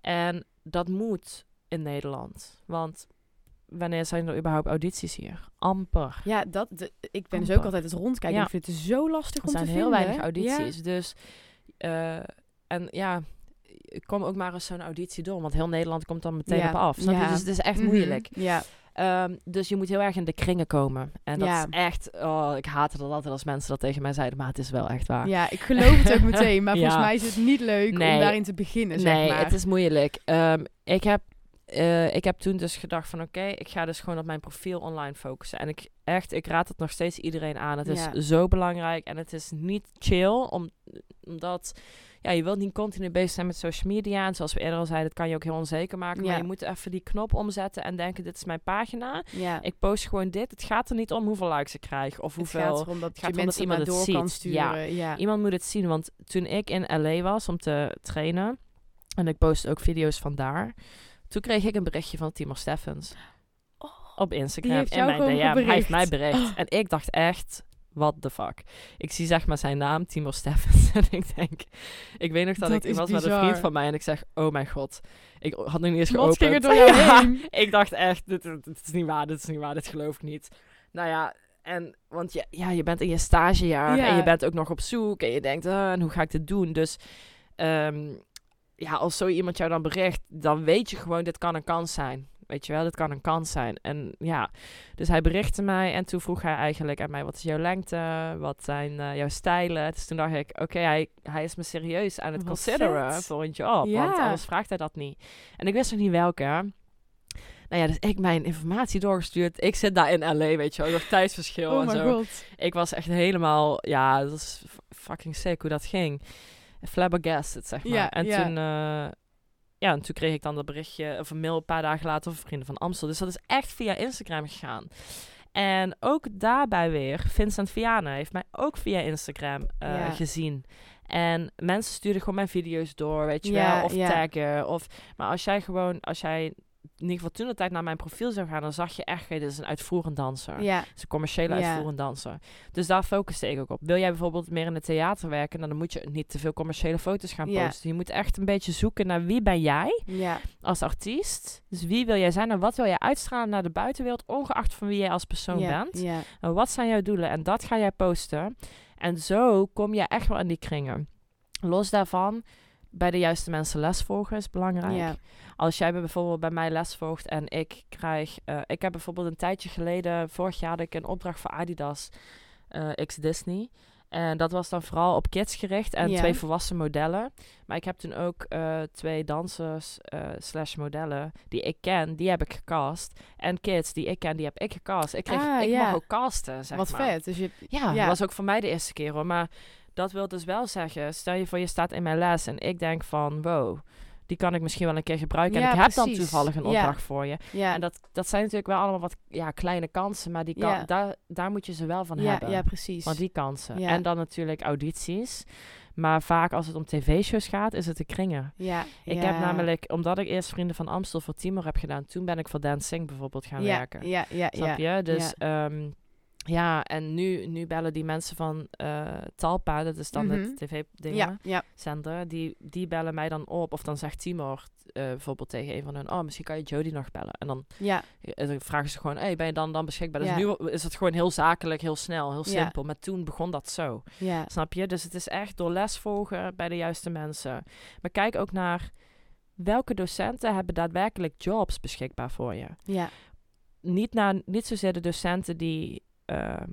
En dat moet in Nederland. Want wanneer zijn er überhaupt audities hier? Amper. ja dat, de- ik ben dus ook altijd het rondkijken. Ja. Ik vind het zo lastig Er om zijn te heel vinden. weinig Ja. audities. Dus, eh, en ja, ik kom ook maar eens zo'n auditie door. Want heel Nederland komt dan meteen Ja. op af. Snap je? Ja. Dus het is echt Mhm. moeilijk. Ja, Ehm, dus je moet heel erg in de kringen komen. En dat Ja. is echt... Oh, ik haatte dat altijd als mensen dat tegen mij zeiden. Maar het is wel echt waar. ja, ik geloof het ook meteen. Maar Ja. volgens mij is het niet leuk om daarin te beginnen, zeg nee, maar. het is moeilijk. Ehm, ik, heb, eh, ik heb toen dus gedacht van... Oké, ik ga dus gewoon op mijn profiel online focussen. En ik, echt, ik raad het nog steeds iedereen aan. Het Ja. is zo belangrijk. En het is niet chill. Om, omdat... Ja, je wilt niet continu bezig zijn met social media. En zoals we eerder al zeiden, dat kan je ook heel onzeker maken. Ja. Maar je moet even die knop omzetten en denken... Dit is mijn pagina. ja. Ik post gewoon dit. Het gaat er niet om hoeveel likes ik krijg. Of het gaat hoeveel... erom dat gaat je mensen iemand door kan ziet. sturen. Ja. Iemand moet het zien, want toen ik in LA was om te trainen en ik post ook video's van daar, toen kreeg ik een berichtje van Timo Steffens op Instagram Oh, heeft in jou mijn gewoon DM. Hij heeft mij bericht en ik dacht echt, what the fuck. Ik zie zeg maar zijn naam, Timo Steffens en ik denk, ik weet nog dat, Dat ik, was met een vriend van mij en ik zeg, oh mijn god, ik had nog niet eens geopend. ging door jou Ja, heen? ik dacht echt, dit, is niet waar, dit is niet waar, dit geloof ik niet. Nou ja, en want je, ja, je bent in je stagejaar Ja. en je bent ook nog op zoek en je denkt, ah, en hoe ga ik dit doen? Dus ehm, ja, als zo iemand jou dan bericht, dan weet je gewoon, dit kan een kans zijn. Weet je wel, dit kan een kans zijn. En ja, dus hij berichtte mij en toen vroeg hij eigenlijk aan mij, wat is jouw lengte? Wat zijn eh, jouw stijlen? Dus toen dacht ik, oké, hij, hij is me serieus aan het Wat consideren voor een job. Ja. Want anders vraagt hij dat niet. En ik wist nog niet welke. Nou ja, dus ik mijn informatie doorgestuurd. Ik zit daar in LA, weet je wel, nog tijdsverschil Oh en zo. god. Ik was echt helemaal, ja, dat is fucking sick hoe dat ging. flabbergasted, zeg maar. Ja, en ja. toen... eh, ja, en toen kreeg ik dan dat berichtje of een mail een paar dagen later van Vrienden van Amstel. Dus dat is echt via Instagram gegaan. En ook daarbij weer, Vincent Vianen heeft mij ook via Instagram eh, Ja. gezien. En mensen stuurden gewoon mijn video's door, weet je Ja, wel, of ja. taggen. Of, maar als jij gewoon, als jij in ieder geval toen de tijd naar mijn profiel zou gaan, dan zag je echt, dit is een uitvoerend danser. Ja, Het is een commerciële Ja. uitvoerend danser. Dus daar focuste ik ook op. Wil jij bijvoorbeeld meer in het theater werken, dan moet je niet te veel commerciële foto's gaan Ja. posten. Je moet echt een beetje zoeken naar wie ben jij ja, als artiest. Dus wie wil jij zijn en wat wil jij uitstralen naar de buitenwereld, ongeacht van wie jij als persoon bent. En wat zijn jouw doelen? En dat ga jij posten. En zo kom je echt wel in die kringen. Los daarvan, bij de juiste mensen les volgen is belangrijk. ja, Als jij bijvoorbeeld bij mij les volgt en ik krijg... eh, ik heb bijvoorbeeld een tijdje geleden, vorig jaar, had ik een opdracht voor Adidas eh, X Disney. En dat was dan vooral op kids gericht en Ja. twee volwassen modellen. Maar ik heb toen ook eh, twee dansers eh, slash modellen die ik ken, die heb ik gecast. En kids die ik ken, die heb ik gecast. Ik, kreeg, Ah, ik ja. mag ook casten, zeg wat maar. vet. Dus je, Ja, Ja. dat was ook voor mij de eerste keer hoor. Maar dat wil dus wel zeggen, stel je voor je staat in mijn les en ik denk van wow, die kan ik misschien wel een keer gebruiken. Ja, en ik heb dan toevallig een Ja. opdracht voor je. ja, En dat, dat zijn natuurlijk wel allemaal wat ja, kleine kansen, maar die kan, Ja. daar, daar moet je ze wel van hebben. ja, precies. Want die kansen. Ja. En dan natuurlijk audities. Maar vaak als het om tv-shows gaat, is het de kringen. ja, Ik heb namelijk, omdat ik eerst Vrienden van Amstel voor Timor heb gedaan, toen ben ik voor Dancing bijvoorbeeld gaan werken. Ja, ja, Snap ja. je? Dus ja, ja en nu, nu bellen die mensen van eh, Talpa, dat is dan Mhm. het tv-ding, Ja, ja, zender, die, die bellen mij dan op. Of dan zegt Timor eh, bijvoorbeeld tegen een van hun, oh, misschien kan je Jodie nog bellen. En dan, ja, eh, dan vragen ze gewoon, hey, ben je dan, dan beschikbaar? Dus Ja. nu is het gewoon heel zakelijk, heel snel, heel simpel. Maar toen begon dat zo. Snap je? Dus het is echt door les volgen bij de juiste mensen. Maar kijk ook naar welke docenten hebben daadwerkelijk jobs beschikbaar voor je. ja. Niet, naar, niet zozeer de docenten die ehm,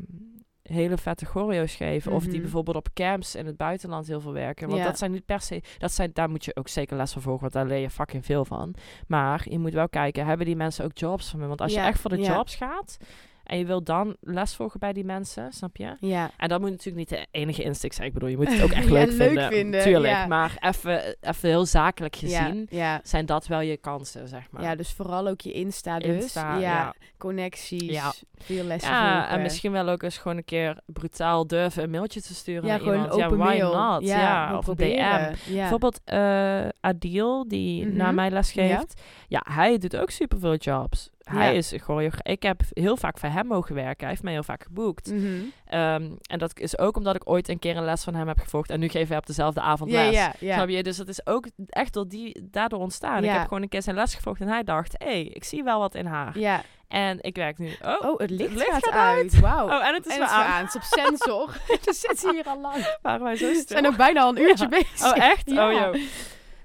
hele vette choreo's geven. Of die Mhm. bijvoorbeeld op camps in het buitenland heel veel werken. Want Ja. dat zijn niet per se... Dat zijn, daar moet je ook zeker les van volgen, want daar leer je fucking veel van. Maar je moet wel kijken, hebben die mensen ook jobs van me? Want als Ja, je echt voor de ja. jobs gaat... En je wilt dan les volgen bij die mensen, snap je? Ja, En dat moet natuurlijk niet de enige insteek zijn. Ik bedoel, je moet het ook echt Ja, leuk, leuk vinden. vinden, Tuurlijk, ja. maar even even heel zakelijk gezien ja, zijn dat wel je kansen, zeg maar. Ja, dus vooral ook je Insta dus. Insta, ja, connecties, Ja. veel lessen Ja, volgen. en misschien wel ook eens gewoon een keer brutaal durven een mailtje te sturen ja, naar iemand. open ja, why mail. not? Ja, of een. DM. Ja. Bijvoorbeeld eh, Adil, die Mhm. naar mij les geeft. Ja. hij doet ook superveel jobs. Hij Ja. is gewoon... Ik heb heel vaak voor hem mogen werken. Hij heeft mij heel vaak geboekt. Mhm. Ehm, en dat is ook omdat ik ooit een keer een les van hem heb gevolgd. En nu geven wij op dezelfde avond Ja, les. Snap je? Dus dat is ook echt door die, daardoor ontstaan. Ik heb gewoon een keer zijn les gevolgd en hij dacht... hé, hey, ik zie wel wat in haar. Ja. En ik werk nu... Oh, Oh, het licht, licht gaat, gaat uit. Wauw. oh en het is en weer aan. aan. Het is op sensor. We zitten hier al lang. Waren wij zo We stil? zijn er bijna al een uurtje Ja. bezig. Oh, echt? Ja. Oh, joh.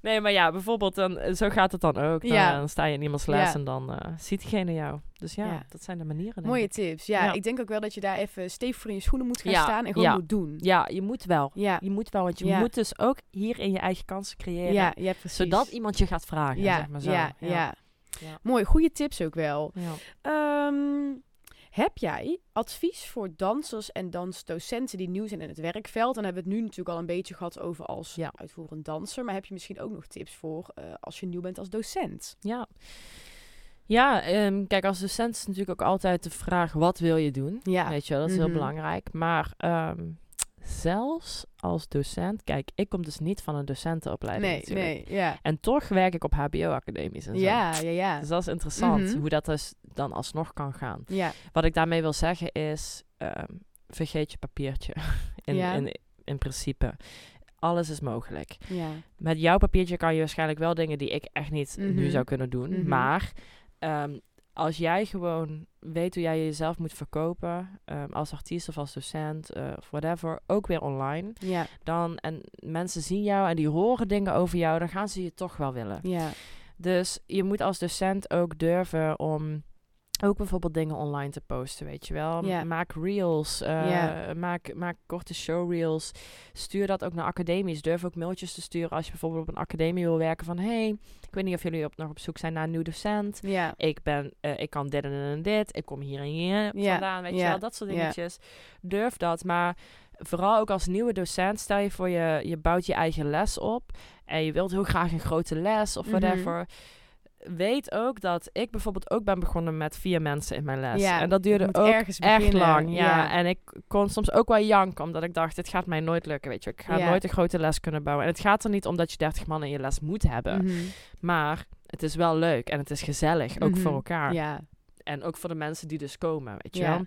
Nee, maar ja, bijvoorbeeld, dan, zo gaat het dan ook. Dan, Ja. dan sta je in iemands les Ja. en dan eh, ziet diegene jou. Dus ja, Ja. dat zijn de manieren. Mooie ik. tips. Ja, ik denk ook wel dat je daar even stevig voor in je schoenen moet gaan staan en gewoon moet doen. Ja, je moet wel. Ja, Je moet wel, want je moet dus ook hier in je eigen kansen creëren. ja, zodat iemand je gaat vragen, ja, zeg maar zo. ja, ja, Ja. Mooi, goede tips ook wel. Ja. Heb jij advies voor dansers en dansdocenten die nieuw zijn in het werkveld? Dan hebben we het nu natuurlijk al een beetje gehad over als Ja. uitvoerend danser. Maar heb je misschien ook nog tips voor eh, als je nieuw bent als docent? Ja, ja ehm, kijk, als docent is natuurlijk ook altijd de vraag, wat wil je doen? Ja. Weet je wel, dat is Mhm. heel belangrijk. Maar ehm, zelfs als docent, kijk, ik kom dus niet van een docentenopleiding Nee, natuurlijk. nee, ja. En toch werk ik op hbo-academies en zo. Ja, ja, ja. Dus dat is interessant, Mhm. hoe dat dus dan alsnog kan gaan. Ja, Wat ik daarmee wil zeggen is, ehm, vergeet je papiertje. in, Ja. in, in principe. Alles is mogelijk. ja. Met jouw papiertje kan je waarschijnlijk wel dingen die ik echt niet Mhm. nu zou kunnen doen. Mhm. Maar ehm, als jij gewoon weet hoe jij jezelf moet verkopen, ehm, als artiest of als docent eh, of whatever, ook weer online, Ja, dan en mensen zien jou en die horen dingen over jou, dan gaan ze je toch wel willen. ja, Dus je moet als docent ook durven om ook bijvoorbeeld dingen online te posten, weet je wel. Maak reels, eh, maak, maak korte showreels. Stuur dat ook naar academies. Durf ook mailtjes te sturen als je bijvoorbeeld op een academie wil werken van... hey, ik weet niet of jullie op, nog op zoek zijn naar een nieuw docent. ja. Ik, ben, eh, ik kan dit en, en dit. Ik kom hier en hier Ja, vandaan, weet je wel. Dat soort dingetjes. Durf dat, maar... vooral ook als nieuwe docent, stel je voor je, je bouwt je eigen les op en je wilt heel graag een grote les of Mhm. whatever. Weet ook dat ik bijvoorbeeld ook ben begonnen met vier mensen in mijn les. Ja, en dat duurde ook ergens echt lang. Ja. Ja. En ik kon soms ook wel janken, omdat ik dacht, dit gaat mij nooit lukken, weet je. Ik ga Ja. nooit een grote les kunnen bouwen. En het gaat er niet om dat je 30 man in je les moet hebben. Mhm. Maar het is wel leuk en het is gezellig, ook Mhm. voor elkaar. Ja, En ook voor de mensen die dus komen, weet je wel.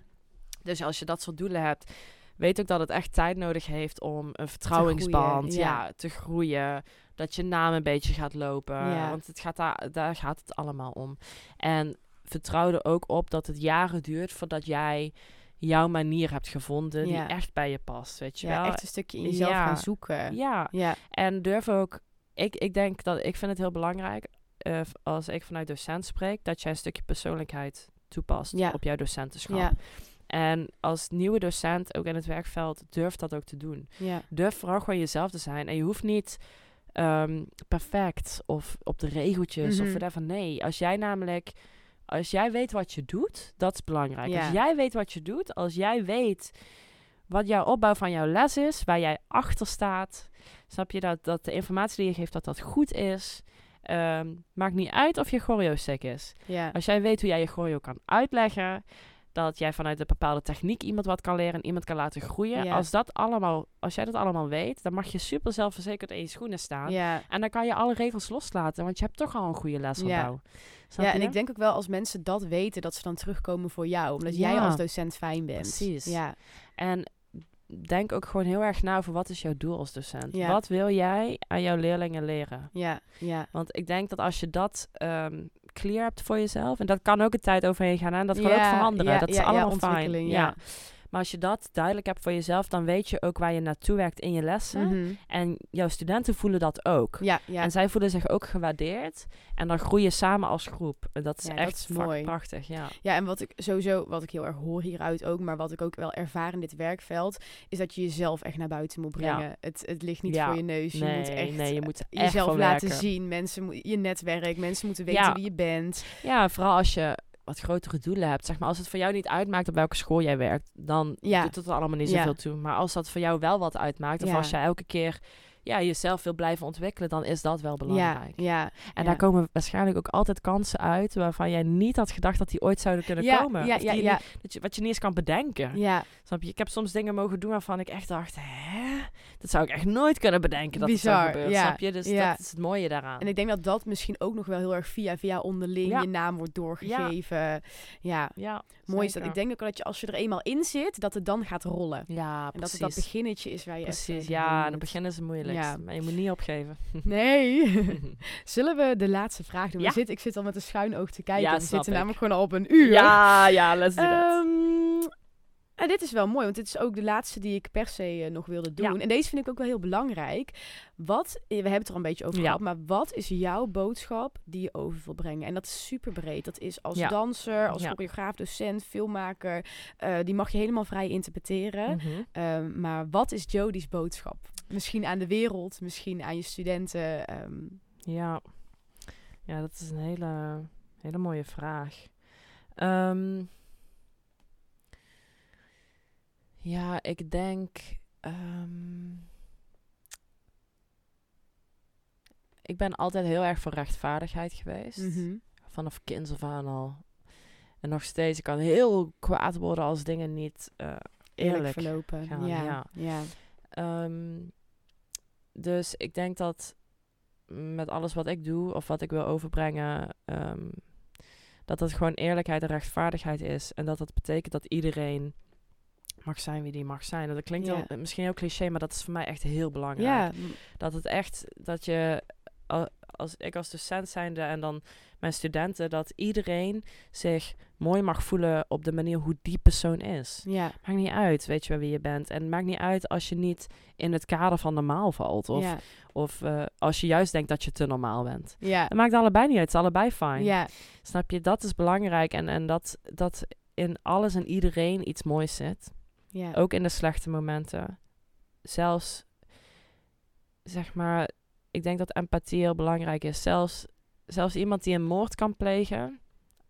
Dus als je dat soort doelen hebt, weet ook dat het echt tijd nodig heeft om een groeien, ja. ja. te groeien. Dat je naam een beetje gaat lopen. Ja. Want het gaat daar, daar gaat het allemaal om. En vertrouw er ook op dat het jaren duurt voordat jij jouw manier hebt gevonden Ja. die echt bij je past, weet je ja wel. echt een stukje in jezelf gaan zoeken. Ja, Ja, en durf ook, ik, ik denk dat, ik vind het heel belangrijk, eh, als ik vanuit docent spreek, dat jij een stukje persoonlijkheid toepast Ja. op jouw docentenschap. ja, En als nieuwe docent, ook in het werkveld, durf dat ook te doen. ja. Durf vooral gewoon jezelf te zijn. En je hoeft niet ehm, perfect of op de regeltjes of Mhm. whatever. Nee, als jij namelijk, als jij weet wat je doet, dat is belangrijk. Ja. Als jij weet wat je doet, als jij weet wat jouw opbouw van jouw les is, waar jij achter staat, snap je dat, dat de informatie die je geeft, dat dat goed is. Ehm, maakt niet uit of je choreo sick is. ja. Als jij weet hoe jij je choreo kan uitleggen, dat jij vanuit een bepaalde techniek iemand wat kan leren en iemand kan laten groeien. Ja. Als, dat allemaal, als jij dat allemaal weet, dan mag je super zelfverzekerd in je schoenen staan. ja. En dan kan je alle regels loslaten, want je hebt toch al een goede lesopbouw. Snap Ja, en je? ik denk ook wel als mensen dat weten, dat ze dan terugkomen voor jou. Omdat jij Ja. als docent fijn bent. Precies. Ja, En denk ook gewoon heel erg na over wat is jouw doel als docent. Ja. Wat wil jij aan jouw leerlingen leren? ja, ja. Want ik denk dat als je dat ehm, clear hebt voor jezelf, en dat kan ook een tijd overheen gaan en dat kan ook veranderen. dat is allemaal fijn. Ja. Maar als je dat duidelijk hebt voor jezelf, dan weet je ook waar je naartoe werkt in je lessen. Mhm. En jouw studenten voelen dat ook. Ja, ja. En zij voelen zich ook gewaardeerd. En dan groei je samen als groep. En dat is Ja, dat echt is mooi. prachtig. Ja. Ja, en wat ik sowieso, wat ik heel erg hoor hieruit ook, maar wat ik ook wel ervaar in dit werkveld, is dat je jezelf echt naar buiten moet brengen. Het, het ligt niet voor je neus. Je nee, moet echt nee, je moet echt jezelf laten werken. zien. Mensen, moet- je netwerk, mensen moeten weten wie je bent. Ja, vooral als je wat grotere doelen hebt. Zeg maar, als het voor jou niet uitmaakt op welke school jij werkt, dan Ja. doet het er allemaal niet Ja. zoveel toe. Maar als dat voor jou wel wat uitmaakt, of Ja. als je elke keer ja, jezelf wil blijven ontwikkelen, dan is dat wel belangrijk. ja. En daar komen waarschijnlijk ook altijd kansen uit waarvan jij niet had gedacht dat die ooit zouden kunnen komen. Ja, ja, niet- dat je, wat je niet eens kan bedenken. ja. Snap je? Ik heb soms dingen mogen doen waarvan ik echt dacht, hè? Dat zou ik echt nooit kunnen bedenken dat het Bizar, zo gebeurt. ja, Snap je? Dus ja. dat is het mooie daaraan. En ik denk dat dat misschien ook nog wel heel erg via via onderling Ja. je naam wordt doorgegeven. Ja, ja, mooi is dat. Ik denk ook dat je als je er eenmaal in zit, dat het dan gaat rollen. Ja, En dat precies. het dat beginnetje is waar je Precies, even ja. En het begin is het moeilijkst. Ja. Maar je moet niet opgeven. Nee. Zullen we de laatste vraag doen? We Ja. zitten, ik zit al met een schuin oog te kijken. Ja, we zitten ik. namelijk gewoon al op een uur. ja, ja, let's do that. En dit is wel mooi, want dit is ook de laatste die ik per se eh, nog wilde doen. Ja. En deze vind ik ook wel heel belangrijk. Wat, eh, we hebben het er al een beetje over Ja. gehad, maar wat is jouw boodschap die je over wil brengen? En dat is super breed. Dat is als Ja. danser, als choreograaf, docent, filmmaker. eh, die mag je helemaal vrij interpreteren. Mhm. Ehm, maar wat is Jodie's boodschap? Misschien aan de wereld, misschien aan je studenten. ehm, Ja. ja, dat is een hele, hele mooie vraag. Ehm, ja, ik denk. ehm, ik ben altijd heel erg voor rechtvaardigheid geweest. mhm. Vanaf kinds af aan al. En nog steeds, ik kan heel kwaad worden als dingen niet eh, Eerlijk, eerlijk verlopen. gaan, ja, ja. ja. Ehm, dus ik denk dat met alles wat ik doe of wat ik wil overbrengen, ehm, dat dat gewoon eerlijkheid en rechtvaardigheid is. En dat dat betekent dat iedereen mag zijn wie die mag zijn. Dat klinkt heel, misschien heel cliché, maar dat is voor mij echt heel belangrijk. Dat het echt, dat je, al- als ik als docent zijnde en dan mijn studenten, dat iedereen zich mooi mag voelen op de manier hoe die persoon is. ja, Maakt niet uit, weet je wel wie je bent. En maakt niet uit als je niet in het kader van normaal valt. Of, of eh, als je juist denkt dat je te normaal bent. Het maakt allebei niet uit, het is allebei fijn. Snap je? Dat is belangrijk. En, en dat, dat in alles en iedereen iets moois zit. Ja. Ook in de slechte momenten. Zelfs, zeg maar, ik denk dat empathie heel belangrijk is. Zelfs, zelfs iemand die een moord kan plegen.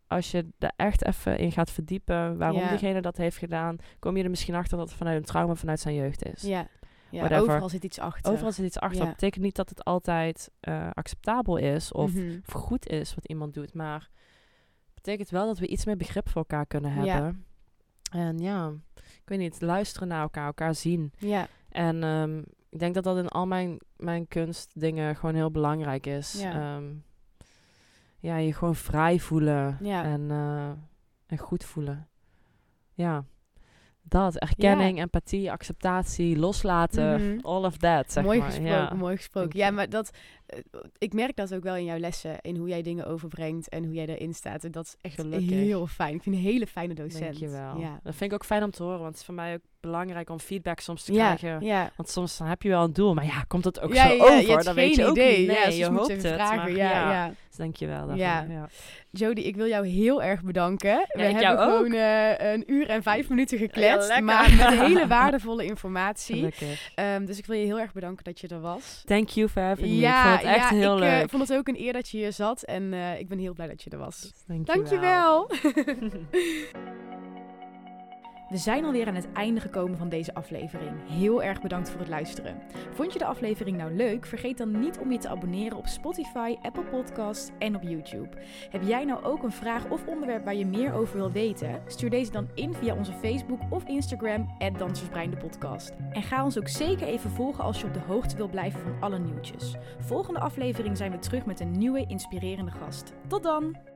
als je er echt even in gaat verdiepen waarom Ja. diegene dat heeft gedaan, kom je er misschien achter dat het vanuit een trauma vanuit zijn jeugd is. Ja, ja overal zit iets achter. Overal zit iets achter. Ja. Dat betekent niet dat het altijd eh, acceptabel is of, Mhm. of goed is wat iemand doet, maar het betekent wel dat we iets meer begrip voor elkaar kunnen Ja. hebben. En ja, ik weet niet, luisteren naar elkaar, elkaar zien. Ja, En ehm, ik denk dat dat in al mijn, mijn kunstdingen gewoon heel belangrijk is. Ja. Ehm, ja, je gewoon vrij voelen Ja. en, eh, en goed voelen. Ja, dat. Erkenning, empathie, acceptatie, loslaten. Mhm. All of that, zeg mooi maar. gesproken, Ja. mooi gesproken. Ja, maar dat, ik merk dat ook wel in jouw lessen, in hoe jij dingen overbrengt en hoe jij erin staat. En dat is echt Gelukkig. heel fijn. Ik vind een hele fijne docent. Dankjewel. Ja, Dat vind ik ook fijn om te horen, want het is voor mij ook belangrijk om feedback soms te ja, krijgen. ja. Want soms dan heb je wel een doel, maar ja, komt het ook ja, zo ja, over? je hebt dan geen weet je ook idee. niet. Nee, ja, je moet hoopt even het, vragen. maar ja, ja. ja. Dus dankjewel daarvoor. Ja. ja. Jody, ik wil jou heel erg bedanken. We ik hebben jou ook. gewoon eh, een uur en vijf minuten gekletst, maar met hele waardevolle informatie. Ehm, dus ik wil je heel erg bedanken dat je er was. Thank you for having me. Ja, echt ja, heel ik eh, leuk. vond het ook een eer dat je hier zat en eh, ik ben heel blij dat je er was. Dankjewel. Dankjewel. We zijn alweer aan het einde gekomen van deze aflevering. Heel erg bedankt voor het luisteren. Vond je de aflevering nou leuk? Vergeet dan niet om je te abonneren op Spotify, Apple Podcasts en op YouTube. Heb jij nou ook een vraag of onderwerp waar je meer over wil weten? Stuur deze dan in via onze Facebook of Instagram, Dansersbrein de podcast. En ga ons ook zeker even volgen als je op de hoogte wil blijven van alle nieuwtjes. Volgende aflevering zijn we terug met een nieuwe inspirerende gast. Tot dan!